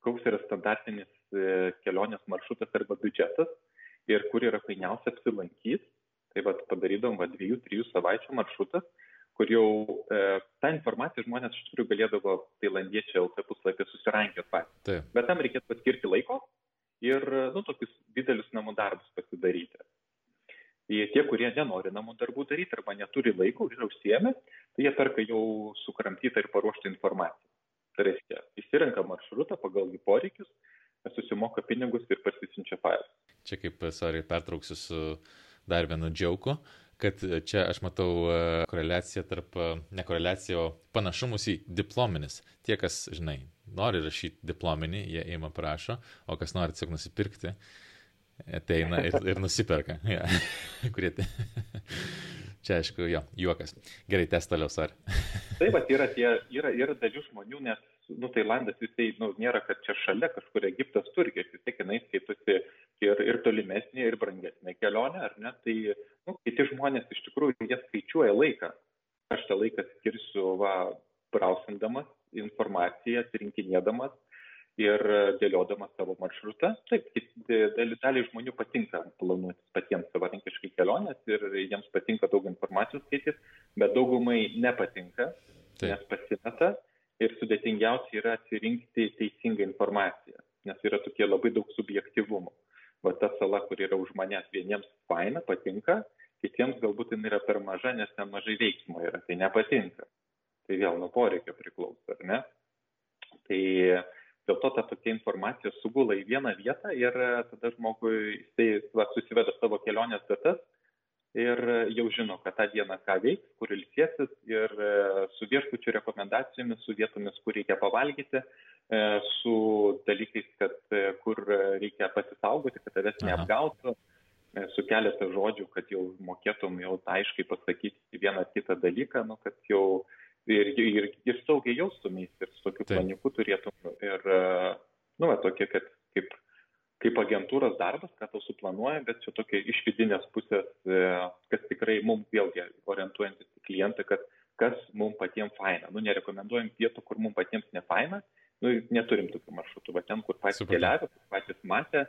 koks yra standartinis e, kelionės maršrutas arba biudžetas ir kur yra painiausia apsilankyti. Tai vad padarydom va, dviejų, trijų savaičių maršrutas kur jau e, tą informaciją žmonės iš tikrųjų galėdavo tailandiečiai LT puslapį susirankioti patys. Bet tam reikėtų paskirti laiko ir nu, tokius didelius namų darbus pasidaryti. Ir tie, kurie nenori namų darbų daryti arba neturi laiko ir užsiemė, tai jie perka jau sukramtytą ir paruoštą informaciją. Tai reiškia, išsirenka maršrutą pagal jų poreikius, susimoka pinigus ir parsisiunčia failus. Čia kaip, sorry, pertrauksiu su dar vienu džiauku, kad čia aš matau e, koreliaciją tarp, e, ne koreliaciją, o panašumus į diplominis. Tie, kas, žinai, nori rašyti diplominį, jie įima prašo, o kas nori tiesiog nusipirkti, ateina ir, ir nusiperka. Ja. Kurie te... Čia, aišku, jo, juokas. Gerai, tęs toliau, ar. Taip, bet yra, tie, yra, yra dalis žmonių, nes, nu, Tailandas visai, nu, nėra, kad čia šalia kažkur Egiptas, Turkija, vis tiek jinai skaitosi ir, ir tolimesnė, ir brangesnė kelionė, ar ne? Tai, nu, kiti žmonės iš tikrųjų, jie skaičiuoja laiką. Aš tą laiką skirsiu, va, brausindamas informaciją, atrinkinėdamas ir dėliodamas savo maršrutą. Taip, daliai žmonių patinka planuoti patiems savarankiškai kelionės ir jiems patinka daug informacijos skaityti, bet daugumai nepatinka, Taip. nes pasimeta ir sudėtingiausia yra atsirinkti teisingą informaciją, nes yra tokie labai daug subjektivumų. Va ta sala, kur yra už manęs, vieniems faina, patinka, kitiems galbūt jin yra per maža, nes ten mažai veiksmo yra, tai nepatinka. Tai vėl nuo poreikio priklauso, ar ne? Tai dėl to ta tokia informacija sugula į vieną vietą ir tada žmogui jisai va, susiveda savo kelionės datas ir jau žino, kad tą dieną ką veiks, kur ilsėsis ir su viešbučių rekomendacijomis, su vietomis, kur reikia pavalgyti, e, su dalykais, kad kur reikia pasisaugoti, kad tavęs neapgautų, e, su keletą žodžių, kad jau mokėtum jau aiškiai pasakyti vieną ar kitą dalyką, nu, kad jau ir, ir, ir saugiai jaustumeis ir su tokiu planiku turėtum ir, nu, va, tokie, kad kaip, kaip agentūros darbas, ką tau suplanuoja, bet čia tokia iš vidinės pusės, e, kas tikrai mums vėlgi orientuojantis į klientą, kad kas mums patiems faina. Nu, nerekomenduojam vietų, kur mums patiems ne faina, nu, neturim tokių maršrutų, bet ten, kur patys keliavę, kur patys matė,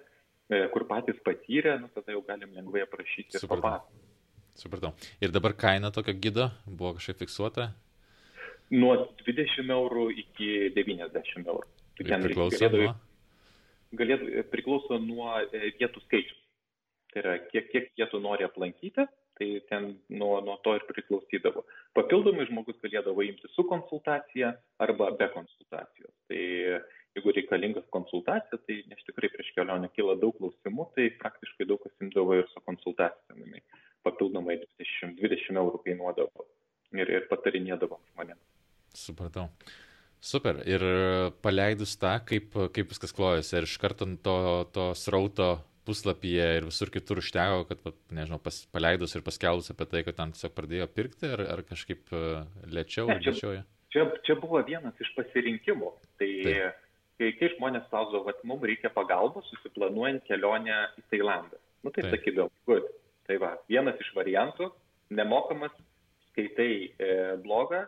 e, kur patys patyrė, nu, tada jau galim lengvai aprašyti ir papasakoti. Supratau. Ir dabar kaina tokio gido buvo kažkaip fiksuota? nuo 20 eurų iki 90 eurų. Tai priklauso nuo? Galėtų, priklauso nuo e, vietų skaičius. Tai yra, kiek, kiek vietų nori aplankyti, tai ten nuo, nuo to ir priklausydavo. Papildomai žmogus galėdavo imti su konsultacija arba be konsultacijos. Tai jeigu reikalingas konsultacija, tai nes tikrai prieš kelionę kyla daug klausimų, tai praktiškai daug kas imdavo ir su konsultacijomis. Papildomai 20, 20 eurų kainuodavo ir, ir patarinėdavom žmonėms. Supratau. Super. Ir paleidus tą, kaip, kaip viskas klojasi, ar iš karto to, to srauto puslapyje ir visur kitur užteko, kad, nežinau, pas, paleidus ir paskelbus apie tai, kad ten tiesiog pradėjo pirkti, ar, ar kažkaip e, lėčiau, ne, čia, lėčiau? Čia, čia buvo vienas iš pasirinkimų. Tai Taip. kai, kai žmonės klausdavo, kad mums reikia pagalbos susiplanuojant kelionę į Tailandą. Nu tai sakydavau, good. Tai va, vienas iš variantų - nemokamas, skaitai e, blogą,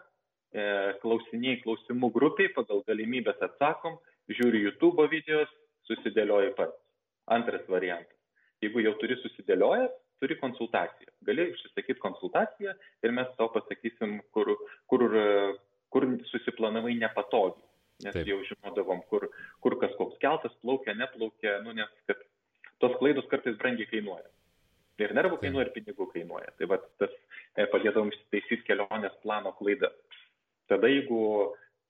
E, klausinėjai klausimų grupiai, pagal galimybės atsakom, žiūri YouTube videos, susidėlioji pats. Antras variantas. Jeigu jau turi susidėliojęs, turi konsultaciją. Gali užsisakyti konsultaciją ir mes tau pasakysim, kur, kur, kur susiplanavai nepatogiai. Nes Taip. jau žinodavom, kur, kur kas koks keltas plaukia, neplaukia, nu nes kad tos klaidos kartais brangiai kainuoja. Ir nervų kainuoja, ir pinigų kainuoja. Tai va tas e, padėdavom ištaisyti kelionės plano klaidas. Tada jeigu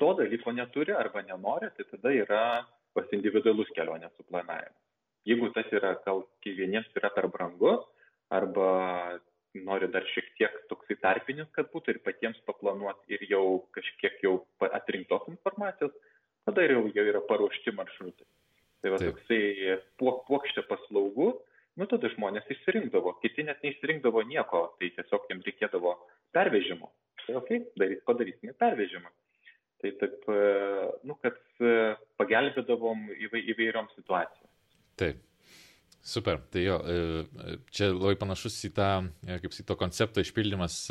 to dalyko neturi arba nenori, tai tada yra pas individualus kelionės suplanavimas. Jeigu tas yra, gal vieniems yra per brangu, arba nori dar šiek tiek toksai tarpinis, kad būtų ir patiems paplanuoti ir jau kažkiek jau atrinktos informacijos, tada jau, jau yra paruošti maršrutai. Tai va Taip. toksai puok, puokštė paslaugų, nu tada žmonės išsirinkdavo, kiti net neišsirinkdavo nieko, tai tiesiog jiems reikėdavo pervežimo. Tai ok, darys, padarysime pervežimą. Tai taip, e, nu, kad e, pagelbėdavom įvairiom situacijom. Taip. Super, tai jo, e, čia labai panašus į tą, kaip sakyto, koncepto išpildymas,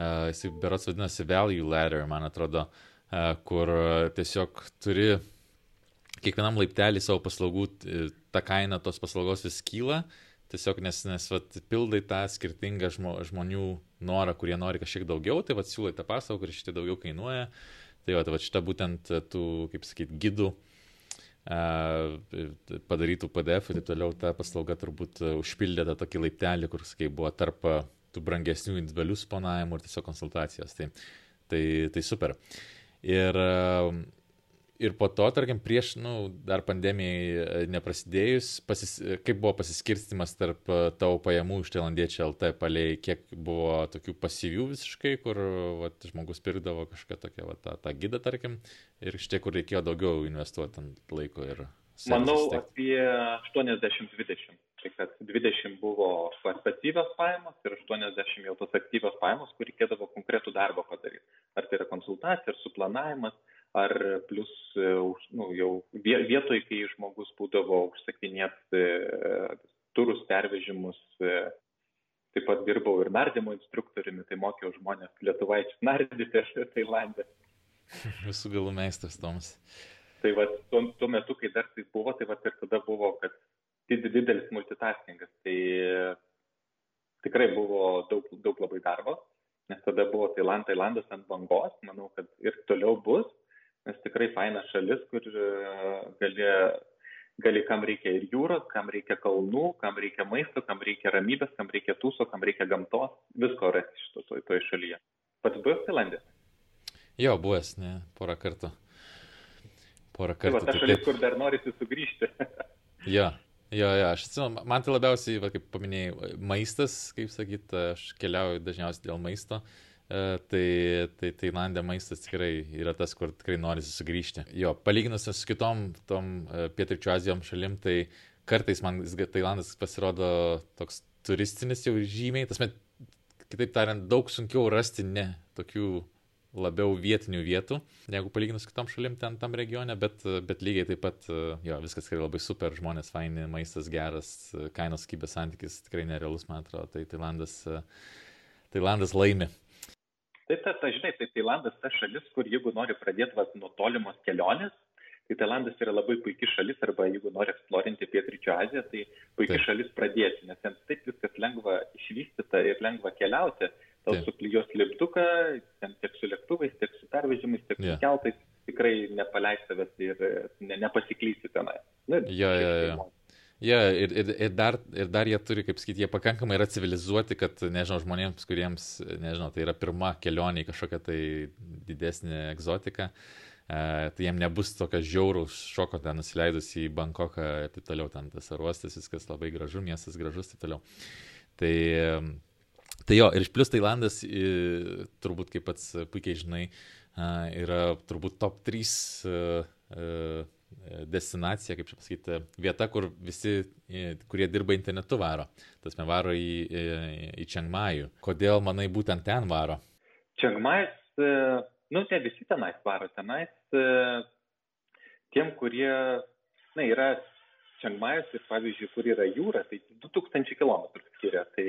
jisai berots vadinasi value ladder, man atrodo, kur tiesiog turi kiekvienam laiptelį savo paslaugų, ta kaina tos paslaugos vis kyla, tiesiog nes, nes vat, pildai tą skirtingą žmo, žmonių norą, kurie nori kažkiek daugiau, tai vat, siūlai tą paslaugą, kuri šitai daugiau kainuoja. Tai vat, vat šita būtent tų, kaip sakyt, gidų padarytų PDF ir taip toliau ta paslauga turbūt užpildė tą tokį laiptelį, kur, sakai, buvo tarp tų brangesnių individualių sponavimų ir tiesiog konsultacijos. Tai, tai, tai super. Ir ir po to, tarkim, prieš, nu, dar pandemijai e, neprasidėjus, pasis, kaip buvo pasiskirstimas tarp e, tavo pajamų iš Tailandiečių LT paliai, kiek buvo tokių pasyvių visiškai, kur vat, žmogus pirkdavo kažką tokią, vat, tą, tą gydą, tarkim, ir šitie, kur reikėjo daugiau investuoti ant laiko ir... Manau, apie 80-20. Tai kad 20 buvo pasyvios pajamos ir 80 jau tos aktyvios pajamos, kur reikėdavo konkretų darbą padaryti. Ar tai yra konsultacija, ar suplanavimas, ar plus e, nu, jau vietoj, kai žmogus būdavo užsakinėti e, turus pervežimus, e, taip pat dirbau ir nardymo instruktoriumi, tai mokiau žmonės lietuvaičius nardyti Tailandė. Visų galų meistras Tomas. Tai va, tuo, tuo metu, kai dar tai buvo, tai va ir tada buvo, kad didelis multitaskingas. Tai tikrai buvo daug, daug labai darbo, nes tada buvo Tailand, Tailandas ant bangos, manau, kad ir toliau bus, nes tikrai faina šalis, kur gali, gali kam reikia ir jūros, kam reikia kalnų, kam reikia maisto, kam reikia ramybės, kam reikia tūso, kam reikia gamtos, visko rasti šito toje toj šalyje. Pats buvęs Tailandė? Jo, buvęs, ne, porą kartų porą kartų. Tai va, ta šalis, kur dar norisi sugrįžti. jo, jo, jo, aš atsimenu, man tai labiausiai, va, kaip paminėjai, maistas, kaip sakyt, aš keliauju dažniausiai dėl maisto. Uh, tai, tai Tailandė maistas tikrai yra tas, kur tikrai norisi sugrįžti. Jo, palyginus su kitom tom uh, pietričių Azijom šalim, tai kartais man Tailandas pasirodo toks turistinis jau žymiai, tas met, kitaip tariant, daug sunkiau rasti ne tokių labiau vietinių vietų, negu palyginus kitom šalim ten tam regione, bet, bet lygiai taip pat, jo, viskas tikrai labai super, žmonės faini, maistas geras, kainos skybės santykis tikrai nerealus, man atrodo, tai Tailandas, Tailandas laimi. Taip, ta, ta, žinai, tai Tailandas ta šalis, kur jeigu nori pradėti vas, nuo tolimos kelionės, tai Tailandas yra labai puikia šalis, arba jeigu nori eksplorinti Pietryčio Aziją, tai puikia taip. šalis pradėti, nes ten taip viskas lengva išvystyta ir lengva keliauti tau suklyjos lipduką, ten tiek su lėktuvais, tiek su pervežimais, tiek yeah. su keltais, tikrai nepaleis savęs ir ne, nepasiklysi tenai. Nu, jo, jo, jo. Ja, ir, ir, ir, dar, ir dar jie turi, kaip sakyti, jie pakankamai yra civilizuoti, kad, nežinau, žmonėms, kuriems, nežinau, tai yra pirma kelionė į kažkokią tai didesnį egzotiką, e, tai jiem nebus tokio žiauraus šoko ten nusileidus į Bankoką ir taip toliau, ten tas aruostas, viskas labai gražu, miestas gražus ir taip toliau. Tai Tai jo, ir iš plus Tailandas, turbūt kaip pats puikiai žinai, yra turbūt top 3 destinacija, kaip čia pasakyti, vieta, kur visi, kurie dirba internetu varo. Tas me varo į, į, į Čengmajų. Kodėl manai būtent ten varo? Čengmajus, e, nu, ne visi tenais varo, tenais e, tiem, kurie, na, yra Čengmajus ir, pavyzdžiui, kur yra jūra, tai 2000 km skiria. Tai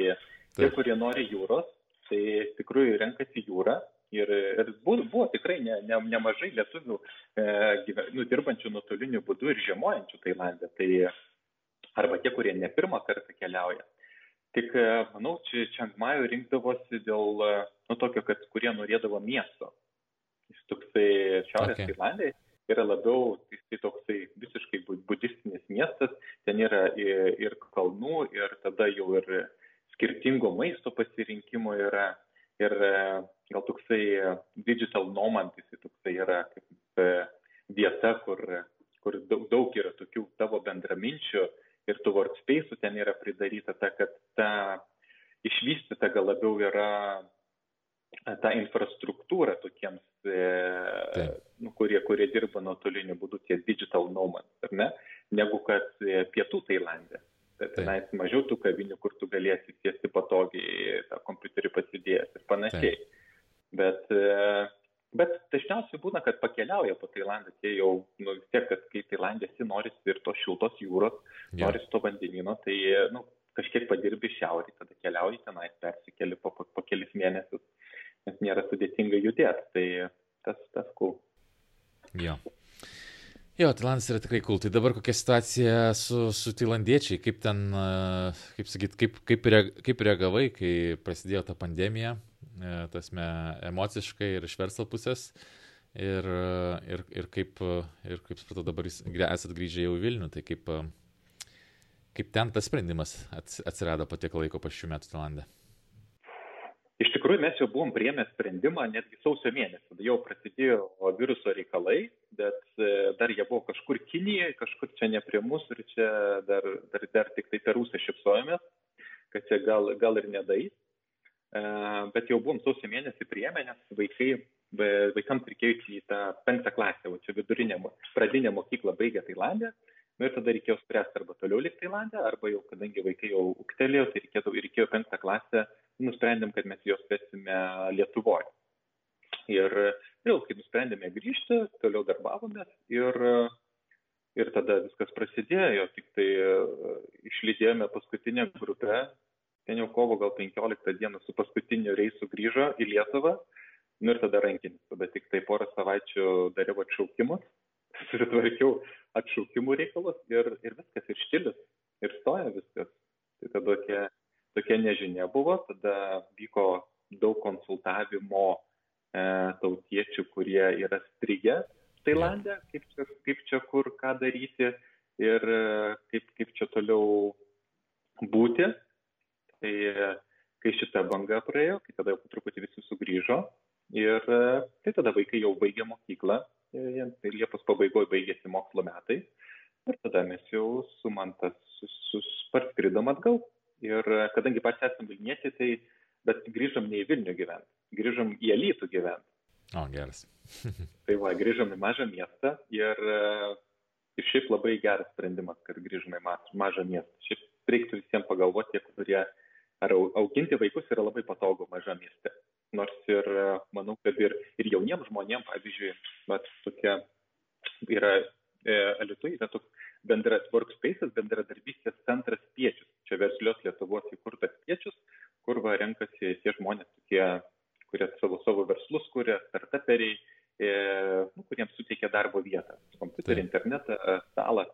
Tie, kurie nori jūros, tai tikrųjų renkasi jūrą. Ir, ir buvo, buvo tikrai ne, ne, nemažai lietuvių e, gyve, nu, dirbančių nuotoliniu būdu ir žiemojančių Tailandė. Tai arba tie, kurie ne pirmą kartą keliauja. Tik, e, manau, čia Čiangmajų rinkdavosi dėl, e, nu, tokio, kad kurie norėdavo miesto. Jis toksai Šiaurės okay. Tailandė yra labiau, tai toksai visiškai budistinis miestas, ten yra ir, ir kalnų, ir tada jau ir skirtingo maisto pasirinkimo yra ir e, gal toksai e, digital nomad, jis toksai yra kaip e, vieta, kur, kur daug, daug yra tokių tavo bendraminčių ir tų workspace'ų ten yra pridaryta, ta, kad ta išvystyta gal labiau yra ta infrastruktūra tokiems, e, nu, kurie, kurie dirba nuotoliniu būdu, tie digital nomads, ar ne, negu kad pietų Tailandė. Tenais mažiau tų kavinių, kur tu galėsi tiesti patogiai tą kompiuterį pasidėjęs ir panašiai. Taip. Bet, e, bet dažniausiai būna, kad pakeliauja po Tailandą, tie jau, nu vis tiek, kad kai Tailandė esi, norisi ir tos šiltos jūros, norisi to vandenino, tai, nu, kažkiek padirbi šiaurį, tada keliauji tenais, persikeli po, po, po kelis mėnesius, nes nėra sudėtinga judėti, tai tas, tas cool. Jo. Jo, Tailandas yra tikrai cool. Tai dabar kokia situacija su, su tailandiečiai, kaip ten, kaip sakyt, kaip, kaip, reag, kaip reagavai, kai prasidėjo ta pandemija, e, tasme emociškai ir iš verslo pusės. Ir, ir, ir kaip, ir kaip supratau, dabar jūs esat grįžę jau į Vilnių, tai kaip, kaip ten tas sprendimas atsirado po tiek laiko po šių metų Tailandė? Iš tikrųjų, mes jau buvom priėmę sprendimą netgi sausio mėnesį, tada jau prasidėjo viruso reikalai, bet e, dar jie buvo kažkur Kinijoje, kažkur čia ne prie mūsų ir čia dar, dar, dar tik tai per ūsą šipsojomės, kad čia gal, gal ir nedais. E, bet jau buvom sausio mėnesį priėmę, nes vaikai, vaikams reikėjo į tą penktą klasę, o čia vidurinė, pradinė mokykla baigė Tailandę. Nu, ir tada reikėjo spręsti arba toliau likti Tailandę, arba jau, kadangi vaikai jau uktelėjo, tai reikėjo, reikėjo penktą klasę nusprendėm, kad mes juos vesime Lietuvoje. Ir vėl, kai nusprendėme grįžti, toliau darbavomės ir, ir tada viskas prasidėjo, tik tai e, išlydėjome paskutinę grupę, ten jau kovo gal 15 dieną su paskutiniu reisu grįžo į Lietuvą, nu ir tada rankinis, tada tik tai porą savaičių dariau atšaukimus, susitvarkiau atšaukimų reikalus ir, ir viskas, ir štilis, ir stoja viskas. Tai tada tokia tokia nežinia buvo, tada vyko daug konsultavimo e, tautiečių, kurie yra strigę Tailandė, kaip čia, kaip čia kur ką daryti ir e, kaip, kaip čia toliau būti. Tai kai šita banga praėjo, kai tada jau truputį visi sugrįžo ir e, tai tada vaikai jau baigė mokyklą, tai Liepos pabaigoje baigėsi mokslo metai ir tada mes jau su mantas parskridom atgal Ir e, kadangi pats esame Vilniečiai, tai bet grįžom ne į Vilnių gyventi, grįžom į Alytų gyventi. O, geras. tai va, grįžom į mažą miestą ir, e, ir šiaip labai geras sprendimas, kad grįžome į mažą miestą. Šiaip reiktų visiems pagalvoti, tie, kurie ar auginti vaikus yra labai patogu mažam mieste. Nors ir e, manau, kad ir, ir jauniems žmonėms, pavyzdžiui, vat, tokia yra e, Alitui, yra toks bendras workspace'as, bendradarbystės centras Piečius. Čia verslios Lietuvos įkurtas Piečius, kur va renkasi tie žmonės, tokie, kurie savo, savo verslus kuria, startuperiai, e, nu, kuriems suteikia darbo vietą. Kompiuterį, internetą, stalą.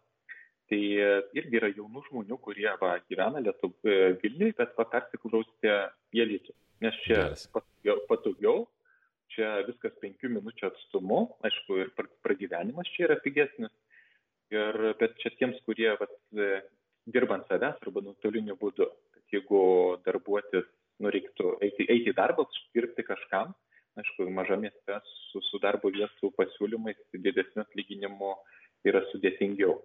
Tai e, irgi yra jaunų žmonių, kurie va, gyvena Lietuv, e, Vilniui, bet va, persiklausyti į Elitų. Nes čia patogiau, patogiau, čia viskas penkių minučių atstumu, aišku, ir pragyvenimas čia yra pigesnis Ir, bet čia tiems, kurie vat, e, dirbant savęs arba nuotoliniu būdu, kad jeigu darbuotis, nu, reiktų eiti, eiti į darbą, dirbti kažkam, aišku, mažame mieste su, su darbo vietų pasiūlymais didesniu atlyginimu yra sudėtingiau.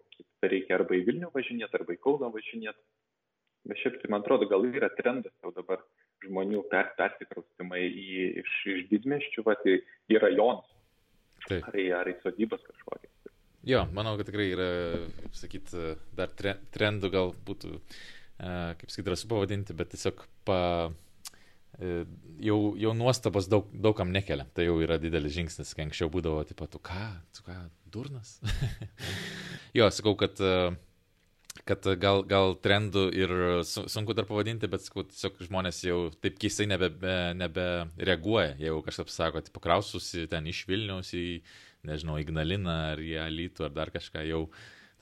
Tai arba į Vilnių važinėti, arba į Kauną važinėti. Bet šiaip tai, man atrodo, gal yra trendas jau dabar žmonių per, persikraustimai į, iš, iš didmeščių, va, į, į rajonus. Taip. Ar į, ar į sodybas kažkokias. Jo, manau, kad tikrai yra, sakyt, dar tre, trendų gal būtų, kaip sakyt, drąsu pavadinti, bet tiesiog pa, e, jau, jau nuostabos daug, daugam nekelia. Tai jau yra didelis žingsnis, kai anksčiau būdavo, tipo, tu ką, tu ką, durnas? jo, sakau, kad kad gal, gal trendų ir sunku dar pavadinti, bet sakau, tiesiog žmonės jau taip keistai nebe, nebe jeigu kažkas sako, tipo, kraususi ten iš Vilniaus į nežinau, Ignaliną ar į Alytų ar dar kažką, jau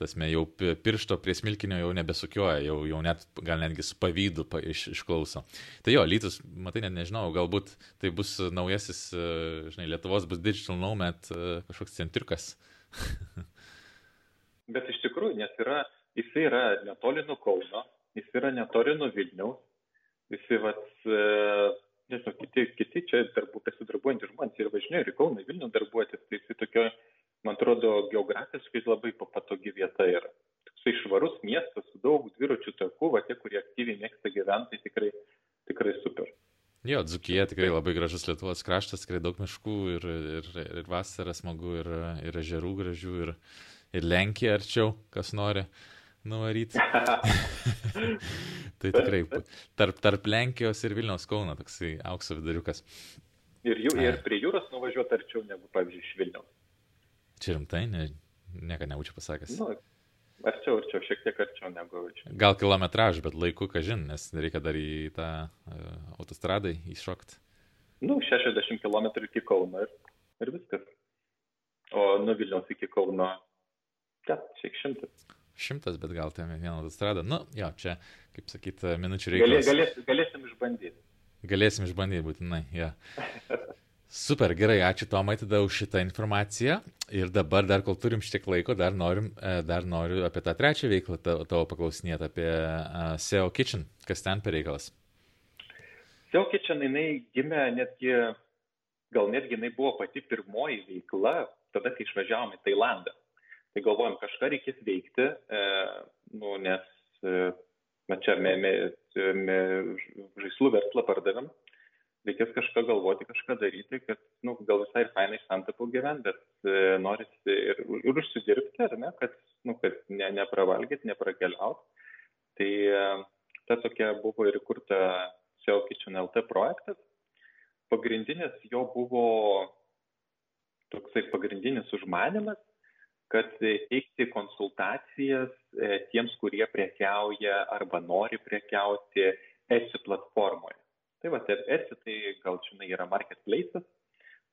tasme, jau piršto prie smilkinio jau nebesukioja, jau, jau net, gal netgi su pavydu pa, iš, išklauso. Tai jo, Lytus, matai, net nežinau, galbūt tai bus naujasis, e, žinai, Lietuvos bus Digital Nomad e, kažkoks centriukas. Bet iš tikrųjų, nes yra, jis yra netoli nuo Kauno, jis yra netoli nuo Vilniaus, jis, e, nežinau, kiti, kiti čia darbų, besidarbuojantys žmonės ir važinėjo ir į Kauną, į Vilnių darbuotis, tai jis tokio, man atrodo, geografiškai labai patogi vieta yra. Toksai švarus miestas su daug dviračių takų, va tie, kurie aktyviai mėgsta gyventi, tai tikrai, tikrai super. Jo, Dzukija tikrai labai gražus Lietuvos kraštas, tikrai daug miškų ir, ir, ir vasara smagu, ir, ir ežerų gražių, ir, ir Lenkija arčiau, kas nori. Uh, nuvaryti. tai tikrai tarp, tarp Lenkijos ir Vilniaus Kauno toksai aukso viduriukas. Ir, jų, ir prie jūros nuvažiuoti arčiau negu, pavyzdžiui, iš Vilniaus. Čia rimtai, ne, nieko nebūčiau pasakęs. Nu, arčiau, arčiau, šiek tiek arčiau negu. Čia. Gal kilometražą, bet laiku, ką žin, nes reikia dar į tą uh, autostradą įšokti. Nu, 60 km iki Kauno ir, ir viskas. O nuo Vilniaus iki Kauno, ja, šiek šimtas. Šimtas, bet gal ten vieną autostradą. Nu, jo, čia, kaip sakyt, minučių reikia. Galės, galės, galėsim išbandyti. Galėsim išbandyti, būtinai, jo. Super, gerai, ačiū Tomai tada už šitą informaciją. Ir dabar, dar kol turim šiek tiek laiko, dar, norim, e, dar noriu apie tą trečią veiklą tavo paklausinėti, apie uh, SEO Kitchen. Kas ten per reikalas? SEO Kitchen jinai gimė netgi, gal netgi jinai buvo pati pirmoji veikla, tada kai išvažiavome į Tailandą. Tai galvojom, kažką reikės veikti, e, nu, nes e, čia me, me, me, žaislų verslą pardavėm, reikės kažką galvoti, kažką daryti, kad nu, gal visai ir fainai santapų gyventi, bet e, norisi ir, ir užsidirbti, ar ne, kad, nu, kad ne, nepravalgyti, neprakeliauti. Tai e, ta tokia buvo ir įkurta SEO Kitchen LT projektas. Pagrindinis jo buvo toksai pagrindinis užmanimas kad teikti konsultacijas e, tiems, kurie prekiauja arba nori prekiauti Etsy platformoje. Tai va, Etsy tai gal žinai yra marketplace'as,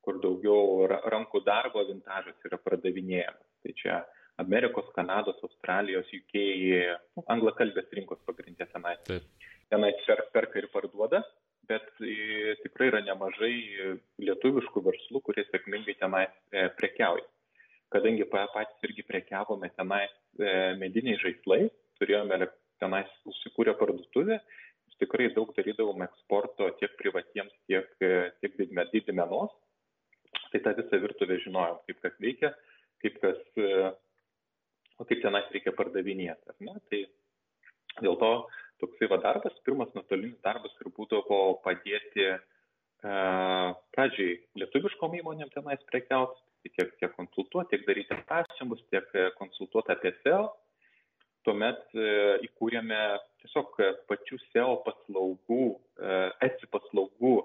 kur daugiau rankų darbo vintažas yra pardavinėjamas. Tai čia Amerikos, Kanados, Australijos, UK, nu, anglakalbės rinkos pagrindė tenai. Taip. Tenai perka ir parduoda, bet e, tikrai yra nemažai lietuviškų verslų, kurie sėkmingai tenai e, prekiauja kadangi patys irgi prekiavome tenais e, mediniais žaislais, turėjome tenais užsikūrę parduotuvę, tikrai daug darydavom eksporto tiek privatiems, tiek, e, tiek didmenos. Tai tą visą virtuvę žinojom, kaip kas veikia, kaip kas, e, o kaip tenais reikia pardavinėti. Tai dėl to toksai va darbas, pirmas nuotolinis darbas ir būdavo padėti uh, pradžiai lietuviškom įmonėm tenais prekiauti, tiek, tiek konsultuoti, tiek daryti prašymus, tiek e, konsultuoti apie SEO. Tuomet e, įkūrėme tiesiog pačių SEO paslaugų, e, esi paslaugų,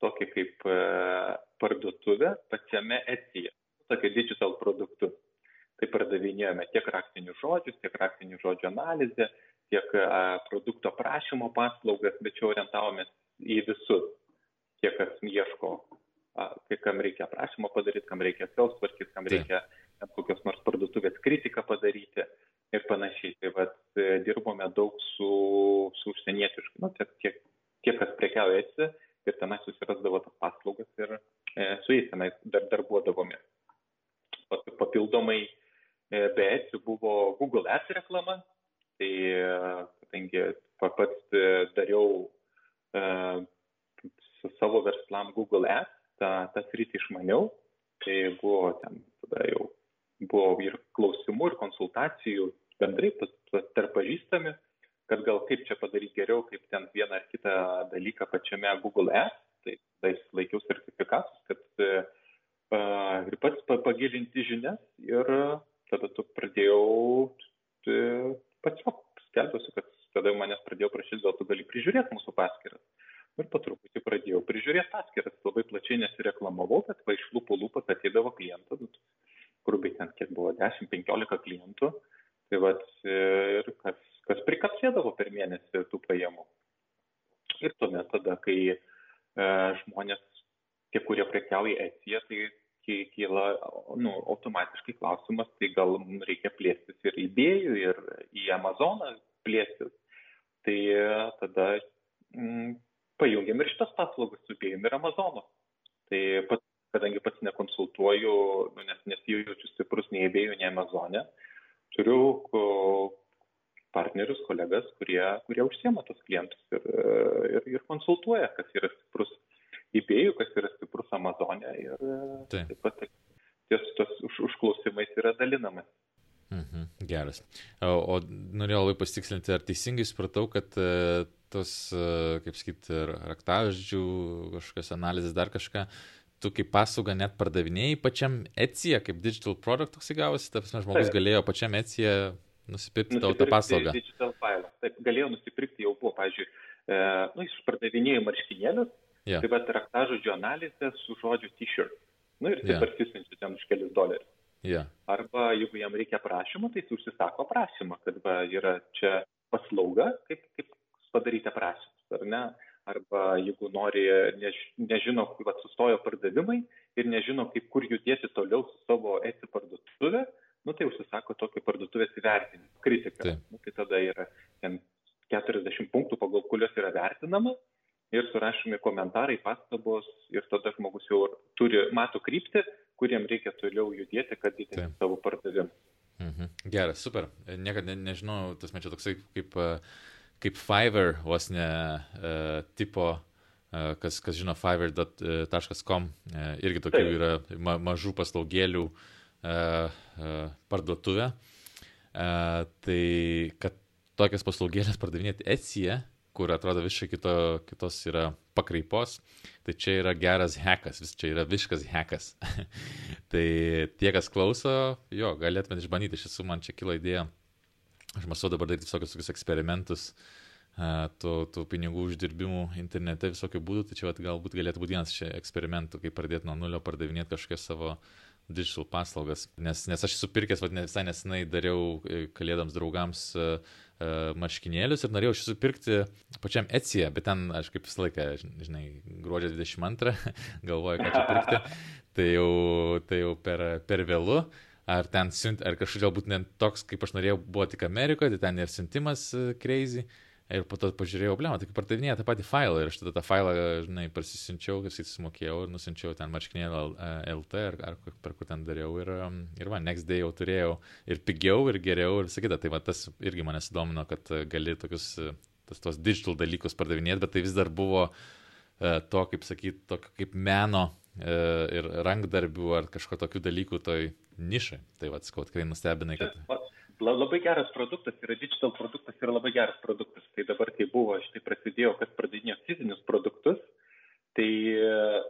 tokį kaip parduotuvę pačiame esyje, tokį digital produktus. Tai pardavinėjome tiek raktinių žodžius, tiek raktinių žodžių analizę, tiek produkto prašymo paslaugas, bet čia orientavomės į visus, tie, kas ieško kai kam reikia aprašymą padaryti, kam reikia sales tvarkyti, kam reikia kokios nors parduotuvės kritiką padaryti ir panašiai. Tai vad e, dirbome daug su, su užsienietiškai, nu, tiek, tiek, tiek kas prekiauja esi ir tenai susirasdavo tas paslaugas ir e, su jais tenai dar darbuodavome. Papildomai e, be esi buvo Google Ads reklama, tai e, kadangi pats e, dariau e, su savo verslam Google Ads, sritį išmaniau, tai buvo ten tada jau buvo ir klausimų, ir konsultacijų bendrai tarp pažįstami, kad gal kaip čia padaryti geriau, kaip ten vieną ar kitą dalyką pačiame Google Ads, tai tada laikiau sertifikatus, kad uh, ir pats pagilinti žinias ir tada tu pradėjau pats skelbiuosi, kad tada manęs pradėjo prašyti, gal tu gali prižiūrėti mūsų paskiras ir po truputį pradėjau prižiūrėti paskiras, labai plačiai nesireklamavau, bet va iš lūpų lūpas ateidavo klientų, nu, grubiai ten kiek buvo 10-15 klientų, tai va ir kas, kas prikapsėdavo per mėnesį tų pajamų. Ir tuomet tada, kai e, žmonės, tie, kurie prekiauja Etsija, tai kyla nu, automatiškai klausimas, tai gal reikia plėstis ir į Bėjų, ir į Amazoną plėstis. Tai tada mm, pajungiam ir šitas paslaugas su Bėjum ir Amazonu. Tai pats, kadangi pats nekonsultuoju, nu, nes nesijaučiu stiprus nei Bėjų, nei Amazone, turiu partnerius, kolegas, kurie, kurie užsiema tos klientus ir, ir, ir konsultuoja, kas yra stiprus įbėjų, kas yra stiprus Amazone ir taip, taip pat ties tos už, užklausimais yra dalinamas. Mhm, geras. O, o norėjau labai pasitikslinti, ar teisingai supratau, kad tos, kaip sakyti, raktažodžių, kažkokios analizės, dar kažką, tu kaip paslaugą net pardavinėjai pačiam Etsija, kaip digital product toksai gavosi, ta prasme, žmogus Taip. galėjo pačiam Etsija nusipirkti tau tą paslaugą. Digital file. Taip, galėjo nusipirkti jau buvo, pavyzdžiui, e, nu, iš pardavinėjų marškinėlius, yeah. taip pat raktažodžių analizė su žodžiu t-shirt. Nu ir tai yeah. parsisinčiu ten už kelius dolerius. Yeah. Arba jeigu jam reikia prašymą, tai jis užsisako prašymą, kad va, yra čia paslauga, kaip, kaip padaryti aprašymus, ar ne? Arba jeigu nori, než, nežino, kaip sustojo pardavimai ir nežino, kaip kur judėti toliau su savo esi parduotuvė, nu tai užsisako tokį parduotuvės įvertinimą, kritiką. Tai. Nu, tai tada yra ten 40 punktų, pagal kuriuos yra vertinama ir surašomi komentarai, pastabos ir tada žmogus jau turi, mato kryptį, kuriem reikia toliau judėti, kad didinti savo pardavimą. Mhm. Geras, super. Niekada ne, nežinau, tas mečia toksai kaip uh, kaip Fiverr vos ne uh, tipo kas, kas žino, fiverr.com, irgi tokių Taip. yra ma mažų paslaugėlių parduotuvė. Tai kad tokias paslaugėlės pardavinėti Etsy, kur atrodo visiškai kito, kitos yra pakraipos, tai čia yra geras hekas, vis čia yra visiškas hekas. tai tie, kas klauso, jo, galėtumėte išbandyti, iš tiesų man čia kilo idėja. Aš mąstau dabar daryti visokius tokius eksperimentus, tų, tų pinigų uždirbimų internete visokių būdų, tai čia vat, galbūt galėtų būti vienas iš eksperimentų, kaip pradėti nuo nulio pardavinėti kažkokias savo digital paslaugas. Nes, nes aš esu pirkęs, vat, ne visai nesenai dariau e, kalėdams draugams uh, marškinėlius ir norėjau šis supirkti pačiam Etsy, bet ten aš kaip visą laiką, žinai, gruodžio 22 galvoju, ką čia pirkti, tai jau, tai jau per, per vėlu. Ar ten siunt, ar kažkaip galbūt ne toks, kaip aš norėjau, buvo tik Amerikoje, tai ten ir siuntimas crazy. Uh, Ir po to pažiūrėjau, blema, tai pardavinėja tą patį failą ir aš tada tą failą, žinai, pasisinčiau, kas įsimokėjau ir nusinčiau ten marškinėlą LT ar, ar per kur ten dariau ir, um, ir va, next day jau turėjau ir pigiau, ir geriau ir visą kitą. Tai va, tas irgi mane sudomino, kad gali tokius, tas, tos digital dalykus pardavinėti, bet tai vis dar buvo to, kaip sakyti, tokio kaip meno ir rankdarbių ar kažko tokių dalykų toj nišai. Tai va, skau, tikrai nustebinai, kad labai geras produktas yra digital produktas yra labai geras produktas. Tai dabar, kai buvo, štai prasidėjo, kas pradinėjo fizinius produktus, tai e,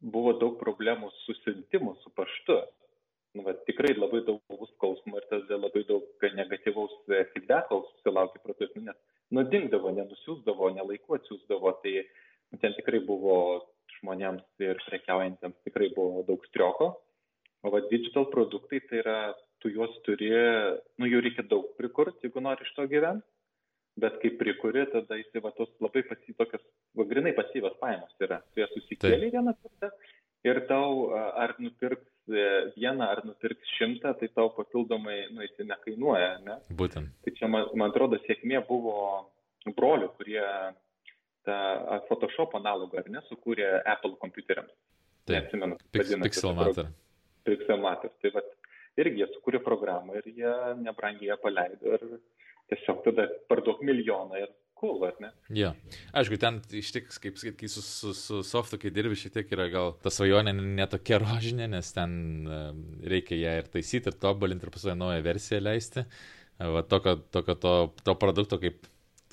buvo daug problemų su siuntimu, su paštu. Nu, va, tikrai labai daug buvo skausmo ir tada labai daug negatyvaus e, feedbacko susilaukė produktų, nes nudingdavo, nenusiūsdavo, nelaiku atsiūsdavo, tai ten tikrai buvo žmonėms ir prekiaujantiems tikrai buvo daug strioko. O va, digital produktai tai yra tu juos turi, nu jų reikia daug prikurti, jeigu nori iš to gyventi, bet kai prikuri, tada jis va tos labai pasi, tokios, va, grinai pasyvios pajamos yra. Tu jas susikėlė vieną kartą ir tau ar nupirks e, vieną, ar nupirks šimtą, tai tau papildomai, nu, jis nekainuoja, ne? Būtent. Tai čia, man, man atrodo, sėkmė buvo brolių, kurie tą Photoshop analogą, ar ne, sukūrė Apple kompiuteriams. Taip, Neatsimenu. Pixelmator. Pixelmator. Tai va, irgi jie sukūrė programą ir jie nebrangiai ją paleido ir tiesiog tada parduok milijoną ir cool, ar ne? Jo. Aišku, ten ištiks, kaip sakyt, kai su, su, su softu, kai dirbi, šiek tiek yra gal ta svajonė netokia rožinė, nes ten reikia ją ir taisyti, ir tobulinti, ir paskui naują versiją leisti. Va tokio, tokio to, to produkto kaip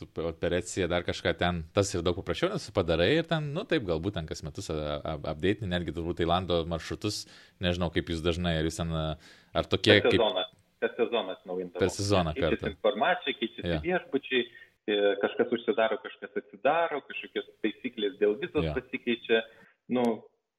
per Etsy dar kažką ten, tas ir daug paprasčiau, nes padarai ir ten, nu taip, galbūt ten kas metus update, netgi turbūt Tailando maršrutus, nežinau kaip jūs dažnai, ar jūs ten, ar tokie per sezoną, kaip... Per sezoną atnaujinta. Per sezoną kartą. Informacija, keičiasi ja. viešbučiai, e, kažkas užsidaro, kažkas atsidaro, kažkokios taisyklės dėl vizos ja. pasikeičia. Nu,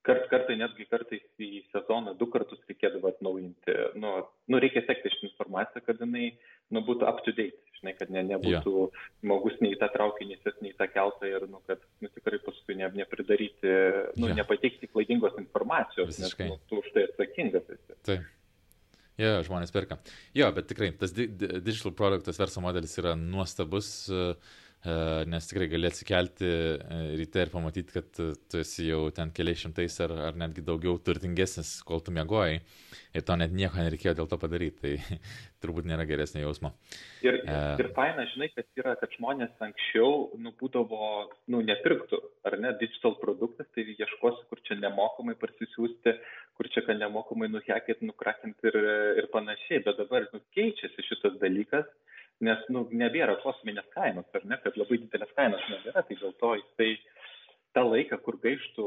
kart, kartai netgi kartais į sezoną du kartus reikėdavo atnaujinti. Nu, nu reikia sekti šitą informaciją, kad jinai nu, būtų up to date žinai, kad ne, nebūtų ja. žmogus nei tą traukinį, nei tą keltą ir, nu, kad nu, tikrai paskui ne, nepridaryti, nu, ja. nepateikti klaidingos informacijos, Visiškai. nes nu, tu už tai atsakingas esi. Taip. Jo, ja, žmonės perka. Jo, bet tikrai tas di digital produktas, verso modelis yra nuostabus. Uh, nes tikrai gali atsikelti e, ryte ir pamatyti, kad tu esi jau ten keliais šimtais ar, ar netgi daugiau turtingesnis, kol tu mėgojai ir to net nieko nereikėjo dėl to padaryti, tai turbūt nėra geresnio jausmo. Ir, e... ir faina, žinai, kad yra, kad žmonės anksčiau, nu, būdavo, nu, nepirktų, ar ne, digital produktas, tai ieškosi, kur čia nemokamai parsisiųsti, kur čia ką nemokamai nuhekėti, nukrakinti ir, ir panašiai, bet dabar, nu, keičiasi šitas dalykas nes nu, nebėra kosminės kainos, ar ne, kad labai didelės kainos nebėra, tai dėl to jisai tą laiką, kur gaištų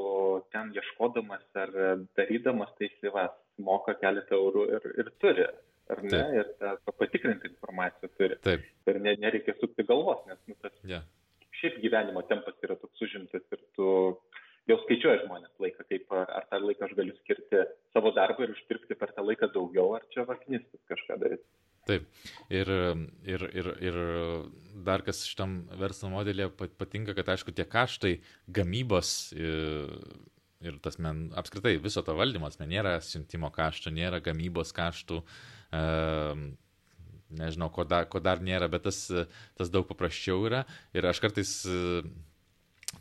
ten ieškodamas ar darydamas, tai jisai va, moka keletą eurų ir, ir turi, ar ne, Taip. ir tą patikrinti informaciją turi. Taip. Ir ne, nereikia sukti galvos, nes nu, tas yeah. šiaip gyvenimo tempas yra toks užimtas ir tu jau skaičiuoja žmonės laiką, kaip ar, ar tą laiką aš galiu skirti savo darbą ir uždirbti per tą laiką daugiau, ar čia vaknistis kažką daryti. Taip. Ir, ir, ir, ir dar kas šitam verslo modelėje patinka, kad aišku tie kaštai gamybos ir, ir tas men, apskritai viso to valdymas, men nėra siuntimo kaštų, nėra gamybos kaštų, e, nežinau, ko dar, ko dar nėra, bet tas, tas daug paprasčiau yra. Ir aš kartais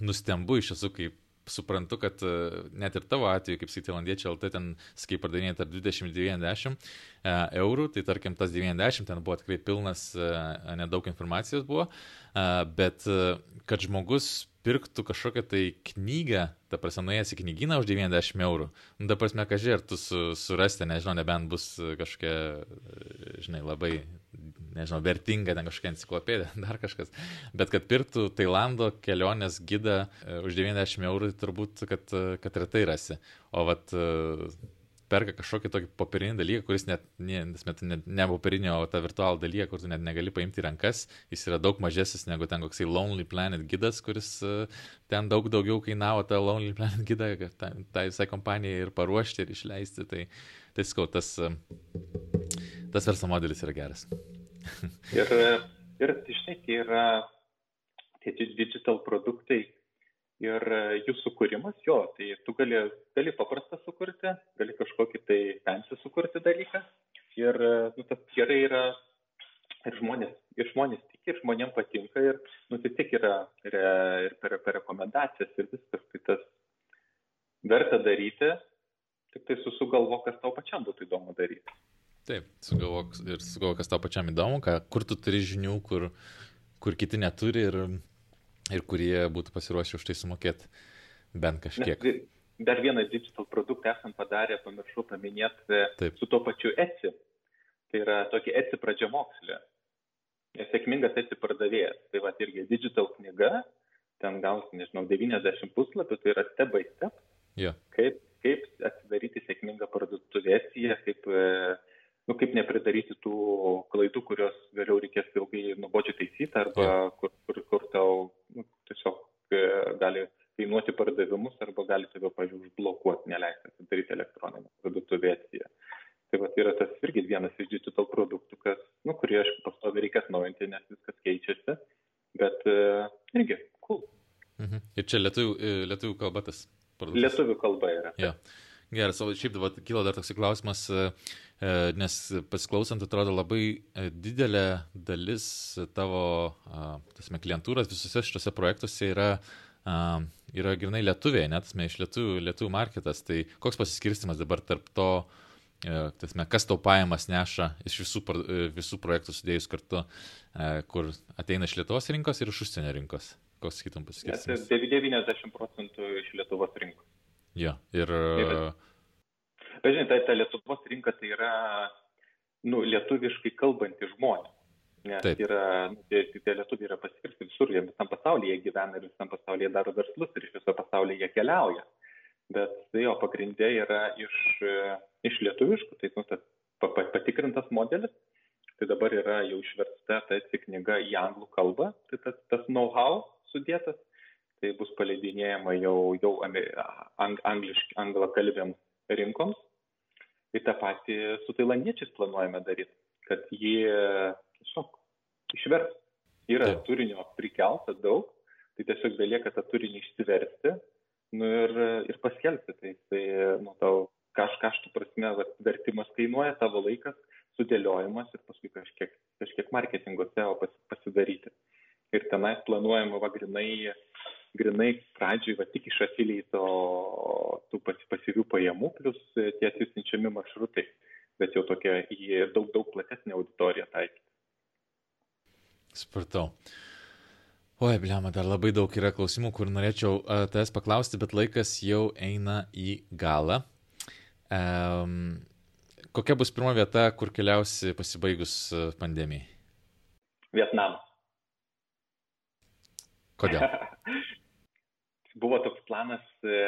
nustembu iš tiesų, kaip suprantu, kad e, net ir tavo atveju, kaip sakyti, Landiečiai LT ten, sakai, pardavinėjai tarp 20 ir 90 e, eurų, tai tarkim tas 90 ten buvo tikrai pilnas, e, nedaug informacijos buvo, bet kad žmogus pirktų kažkokią tai knygą, ta prasme, nuėjęs į knygyną už 90 eurų. Nu, ta prasme, kažkai, ar tu su, surasti, nežinau, nebent bus kažkokia, žinai, labai, nežinau, vertinga, ten kažkokia enciklopedija, dar kažkas. Bet kad pirktų Tailando kelionės gidą e, už 90 eurų, tai turbūt, kad, kad retai rasi. O vat perka kažkokį tokį popierinį dalyką, kuris net, ne, ne, ne popierinį, o tą virtualų dalyką, kur tu net negali paimti į rankas, jis yra daug mažesnis negu ten koksai Lonely Planet gidas, kuris ten daug daugiau kainavo tą Lonely Planet gidą, tą visai kompanijai ir paruošti ir išleisti. Tai, tai skau, tas, tas verslo modelis yra geras. ir, ir žinai, tai yra tie digital produktai, ir jų sukūrimas, jo, tai tu gali, gali paprastą sukurti, gali kažkokį tai fancy sukurti dalyką ir nu, tas gerai yra ir žmonės, ir žmonės tik, ir žmonėms patinka ir nu, tai tik yra ir, ir per, per rekomendacijas ir viskas, tai tas verta daryti, tik tai susugalvo, kas tau pačiam būtų įdomu daryti. Taip, sugalvok ir sugalvok, kas tau pačiam įdomu, ką, kur tu turi žinių, kur, kur kiti neturi ir ir kurie būtų pasiruošę už tai sumokėti bent kažkiek. Nes, dar vieną digital produktą esam padarę, pamiršau paminėti Taip. su tuo pačiu Etsy. Tai yra tokia Etsy pradžia mokslė. Sėkmingas Etsy pardavėjas. Tai va irgi digital knyga, ten gausi, nežinau, 90 puslapių, tai yra step by step. Yeah. Kaip, kaip atsidaryti sėkmingą parduotuvę Etsy, kaip e, nu, kaip nepridaryti tų klaidų, kurios vėliau reikės ilgai nuobodžiai taisyti, arba yeah. kur, kur, kur tau nu, tiesiog e, gali kainuoti pardavimus, arba gali tave, pavyzdžiui, užblokuoti, neleisti atidaryti elektroninę parduotuvėje. Tai va, tai yra tas irgi vienas iš digital produktų, kas, nu, kurį aš pastovi reikia atnaujinti, nes viskas keičiasi, bet uh, irgi, cool. Mhm. Ir čia lietuvių, e, lietuvių kalba tas produktas. Lietuvių kalba yra. Ja. Geras, o šiaip dabar kyla dar toks klausimas, E, nes pasiklausant atrodo labai e, didelė dalis tavo, tasme, klientūros visose šitose projektuose yra, yra grinai lietuviai, net, tasme, iš lietuvių, lietuvių marketas. Tai koks pasiskirstimas dabar tarp to, e, tasme, kas tau pajamas neša iš visų, visų projektų sudėjus kartu, kur ateina iš Lietuvos rinkos ir iš užsienio rinkos? Koks sakytum pasiskirstimas? 90 procentų iš Lietuvos rinkos. Jo, ir... ir Bet žinai, ta, ta Lietuvos rinka tai yra nu, lietuviškai kalbantys žmonės. Nes Taip. yra, nu, tie, tie lietuviai yra paskirsti visur, jie visam pasaulyje gyvena ir visam pasaulyje daro verslus ir iš viso pasaulyje jie keliauja. Bet tai jo pagrindė yra iš, iš lietuviškų, tai nu, tas patikrintas modelis. Tai dabar yra jau išversta ta knyga į anglų kalbą, tai tas, tas know-how sudėtas, tai bus paleidinėjama jau, jau ang, angliškai, anglakalbėms rinkoms Ir tą patį su tailandiečiais planuojame daryti, kad jie tiesiog išvers. Yra Taip. turinio prikelta daug, tai tiesiog belieka tą turinį išsiversti nu, ir, ir paskelbti. Tai, tai nu, tau kaž, kaštų prasme vertimas kainuoja, tavo laikas, sudėliojimas ir paskui kažkiek, kažkiek marketingo SEO pas, pasidaryti. Ir tenais planuojama va grinai grinai pradžioj va tik iš afiliato tų pasyvių pajamų plus e, tie atsiunčiami maršrutai, bet jau tokia į daug, daug platesnę auditoriją taikyti. Supratau. Oi, blema, dar labai daug yra klausimų, kur norėčiau uh, tavęs paklausti, bet laikas jau eina į galą. Um, kokia bus pirma vieta, kur keliausi pasibaigus pandemijai? Vietnamas. Kodėl? buvo toks planas, e,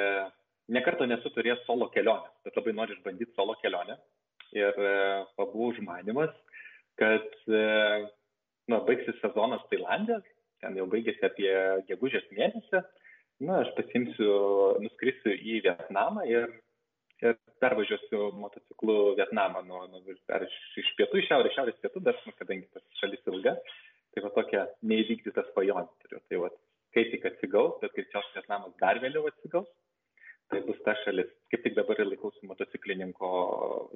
nekarto nesu turėjęs solo kelionę, bet labai noriu išbandyti solo kelionę. Ir e, buvo užmanimas, kad e, nu, baigsis sezonas Tailandė, ten jau baigėsi apie gegužės mėnesį, na, aš pasimsiu, nuskrisiu į Vietnamą ir, ir pervažiuosiu motociklu Vietnamą, nuo, nuo, iš, iš pietų į šiaurę, šiaurės pietų, bet nu, kadangi tas šalis ilga, tai va tokia neįvykdyta svajonė turiu. Tai va, kai tik atsigaus, bet greičiausiai Vietnamas dar vėliau atsigaus, tai bus ta šalis. Kaip tik dabar ir laikausi motociklininko,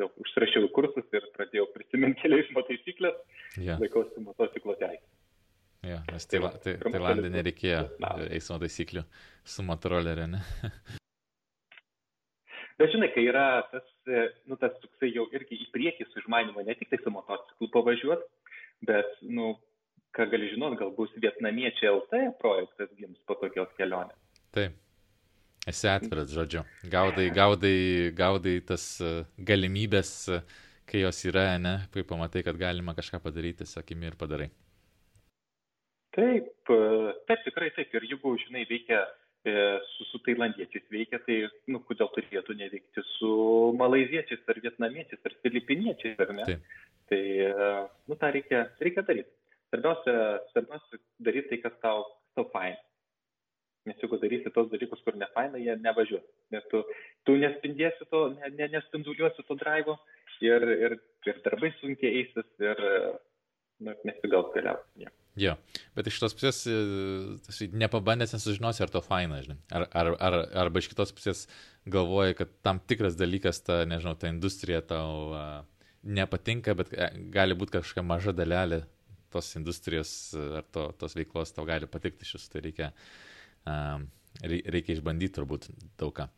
jau užsirašiau kursus ir pradėjau prisiminti keliais motociklės, yeah. laikausi motociklo teisės. Ja, nes Taila, tai, Tailandė nereikėjo eismo taisyklių su motoroleriu, ne? Bet žinai, kai yra tas, nu, tas toksai jau irgi į priekį su išmanimu, ne tik tai su motociklu pavažiuoti, bet, nu, ką gali žinot, gal bus vietnamiečiai LT projektas gims po tokios kelionės. Taip. Esi atviras, žodžiu. Gaudai, gaudai, gaudai tas e, galimybės, e, kai jos yra, ne, kai pamatai, kad galima kažką padaryti, sakimi ir padarai. Taip, e, taip, tikrai taip. Ir jeigu, žinai, veikia su, su tailandiečiais veikia, tai, nu, kodėl turėtų neveikti su malaziečiais ar vietnamiečiais ar filipiniečiais, ar ne? Taip. Tai, nu, tą reikia, reikia daryti. Svarbiausia, svarbiausia daryti tai, kas tau, tau fain. Nes jeigu darysi tos dalykus, kur ne faina, jie nevažiuos. Nes tu, tu nespindėsi to, ne, ne, nespinduliuosi to drivo ir, ir, ir darbai sunkiai eisis ir nu, nesigaus galiausiai. Jo, bet iš tos pusės e, nepabandęs nesužinosi, ar to faina, žinai. Ar, ar, ar, arba iš kitos pusės galvoji, kad tam tikras dalykas, ta, nežinau, ta industrija tau uh, nepatinka, bet e, gali būti kažkokia maža dalelė tos industrijos ar to, tos veiklos tau gali patikti šis, tai reikia reikia išbandyti turbūt daug ką.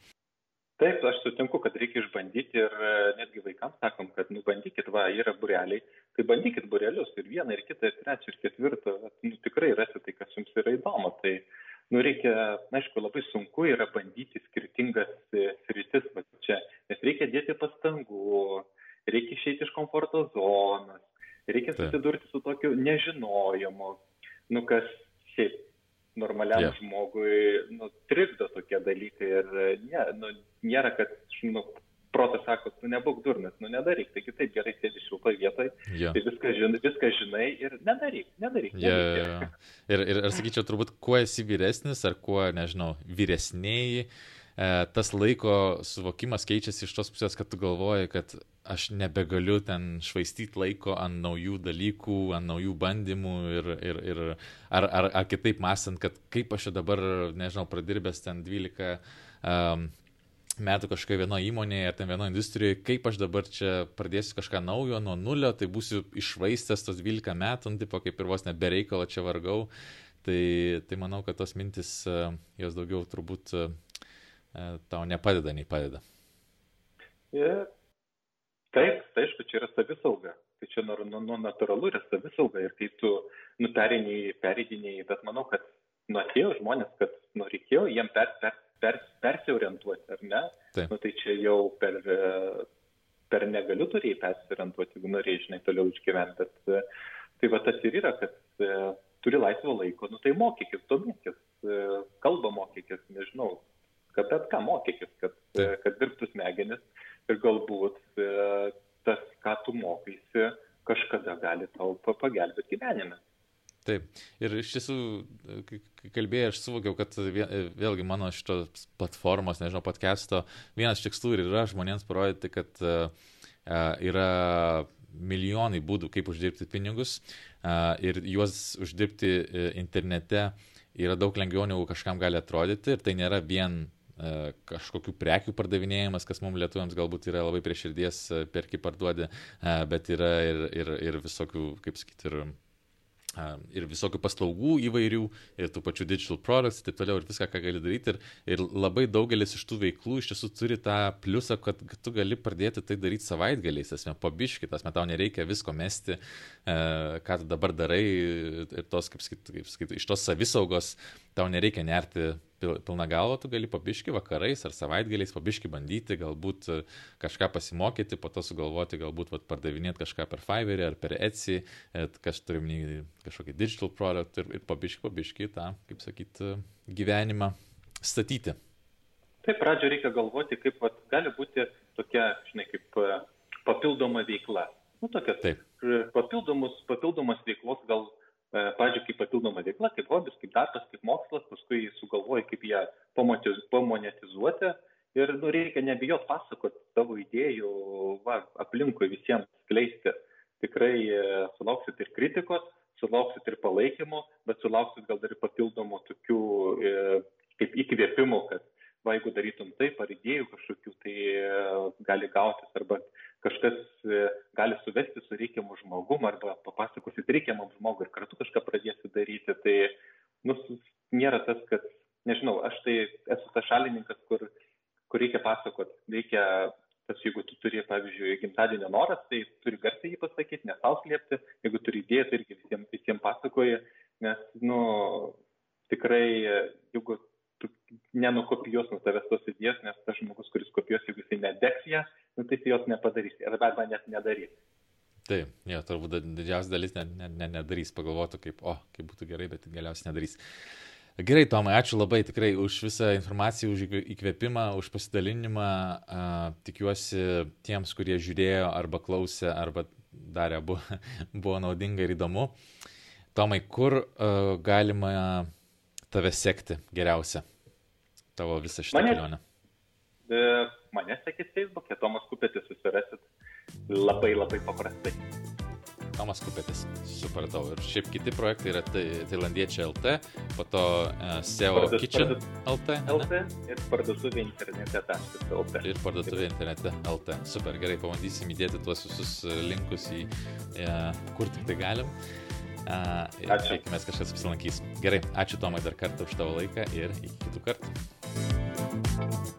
Taip, aš sutinku, kad reikia išbandyti ir e, netgi vaikams sakom, kad nu bandykit, va, yra bureliai, tai bandykit burelius ir vieną, ir kitą, ir trečią, ir ketvirtą, nu, tikrai rasite tai, kas jums yra įdomu. Tai, nu, reikia, aišku, labai sunku yra bandyti skirtingas e, sritis, va, čia, nes reikia dėti pastangų, reikia išeiti iš komforto zonos, susidurti su tokiu nežinojimu, nu, kas šiaip normaliam yeah. žmogui nu, trikdo tokie dalykai ir ne, nu, nėra, kad nu, protas sako, tu nebūk durnas, nu nedaryk, taigi taip gerai sėdi šiltoj vietoj, yeah. tai viską, žin, viską žinai ir nedaryk, nedaryk. nedaryk. Yeah, yeah. Ir, ir aš sakyčiau, turbūt kuo esi vyresnis ar kuo, nežinau, vyresnėjai, e, tas laiko suvokimas keičiasi iš tos pusės, kad tu galvoji, kad aš nebegaliu ten švaistyti laiko ant naujų dalykų, ant naujų bandymų ir, ir, ir ar, ar, ar kitaip mąstant, kad kaip aš čia dabar, nežinau, pradirbęs ten 12 um, metų kažkokioje vienoje įmonėje ar ten vienoje industrijoje, kaip aš dabar čia pradėsiu kažką naujo nuo nulio, tai būsiu išvaistęs tos 12 metų, nu, tipo, kaip ir vos nebereikalo čia vargau. Tai, tai manau, kad tos mintis, jos daugiau turbūt tau nepadeda, nei padeda. Yeah taip tai aišku čia yra savisauga tai čia nu, nu, nu natūralu yra savisauga ir kai tu nu pereini pereidinėji bet manau kad nu atėjo žmonės kad nu reikėjo jiem per per per persiorientuoti ar ne taip. nu tai čia jau per per negaliu turėjai persiorientuoti jeigu norėjai žinai toliau išgyventi bet tai va tas ir yra kad turi laisvo laiko nu tai mokykis domėkis kalbą mokykis nežinau kad bet ką mokykis kad kad dirbtų smegenis ir galbūt e, tas, ką tu mokaisi, kažkada gali tau pagelbėti gyvenime. Taip. Ir iš tiesų, kai kalbėjai, aš suvokiau, kad vėlgi mano šitos platformos, nežinau, podcast'o, vienas tikslų ir yra žmonėms parodyti, kad yra milijonai būdų, kaip uždirbti pinigus ir juos uždirbti internete yra daug lengviau negu kažkam gali atrodyti ir tai nėra vien E, kažkokių prekių pardavinėjimas, kas mums lietuviams galbūt yra labai prie širdies, e, perki parduodi, e, bet yra ir, ir, ir visokių, kaip sakyti, ir ir visokių paslaugų įvairių, ir tų pačių digital products, taip toliau, ir viską, ką gali daryti. Ir, ir labai daugelis iš tų veiklų iš tiesų turi tą pliusą, kad, tu gali pradėti tai daryti savaitgaliais, esmė, pabiškitas, met tau nereikia visko mesti, e, ką tu dabar darai, ir tos, kaip sakyti, kaip sakyti iš tos savisaugos tau nereikia nerti pilna galva, tu gali pabiški vakarais ar savaitgaliais pabiški bandyti, galbūt e, kažką pasimokyti, po to sugalvoti, galbūt vat, pardavinėti kažką per Fiverr ar per Etsy, kažkas turim kažkokį digital product ir, ir pabiški, pabiški tą, kaip sakyti, gyvenimą statyti. Taip, pradžio reikia galvoti, kaip vat, gali būti tokia, žinai, kaip e, papildoma veikla. Nu, tokia, Taip. Papildomus, papildomas veiklos gal E, pavyzdžiui, kaip papildoma veikla, kaip hobis, kaip darbas, kaip mokslas, paskui sugalvoji, kaip ją pamonetizuoti ir nu, reikia nebijot pasakoti savo idėjų va, aplinkui visiems skleisti. Tikrai e, sulauksit ir kritikos, sulauksit ir palaikymo, bet sulauksit gal dar ir papildomų tokių e, kaip įkvėpimų, kad va, jeigu darytum taip, ar idėjų kažkokių, tai gali gautis arba kažkas e, gali suvesti su reikiamu žmogum arba papasakosit reikiamam žmogui ir kartu kažką pradėsit daryti. Tai nu, nėra tas, kad, nežinau, aš tai esu tas šalininkas, kur, kur reikia pasakoti, reikia tas jeigu tu turi, pavyzdžiui, gimtadienio noras, tai turi garsiai jį pasakyti, nesauslėpti, jeigu turi idėją, tai irgi visiems, visiems pasakoji, nes, nu, tikrai, jeigu tu nenukopijuos nuo tavęs tos idėjos, nes tas žmogus, kuris kopijuos, jeigu jisai nedegs ją, nu, tai jos nepadarys, arba net nedarys. Taip, jo, turbūt didžiausia dalis ne, ne, ne, nedarys, pagalvotų, kaip, o, kaip būtų gerai, bet galiausiai nedarys. Gerai, Tomai, ačiū labai tikrai už visą informaciją, už įkvėpimą, už pasidalinimą. Tikiuosi tiems, kurie žiūrėjo arba klausė, arba darė, buvo, buvo naudinga ir įdomu. Tomai, kur uh, galima tave sekti geriausia? Tavo visą šitą mane, kelionę. E, mane sekit Facebook'e, Tomas Kupetis susirasit labai labai paprastai. Tomas Kupetis, supratau. Ir šiaip kiti projektai yra tai, Tailandiečiai LT, po to uh, SEO Parduot, Kitchen LT. LT ir parduotuvė internete.lt. Ir parduotuvė internete LT. Super, gerai, pabandysim įdėti tuos visus linkus į uh, kur tik tai galim. Uh, ir tikėkime, kažkas apsilankys. Gerai, ačiū Tomai dar kartą už tavo laiką ir iki kitų kartų.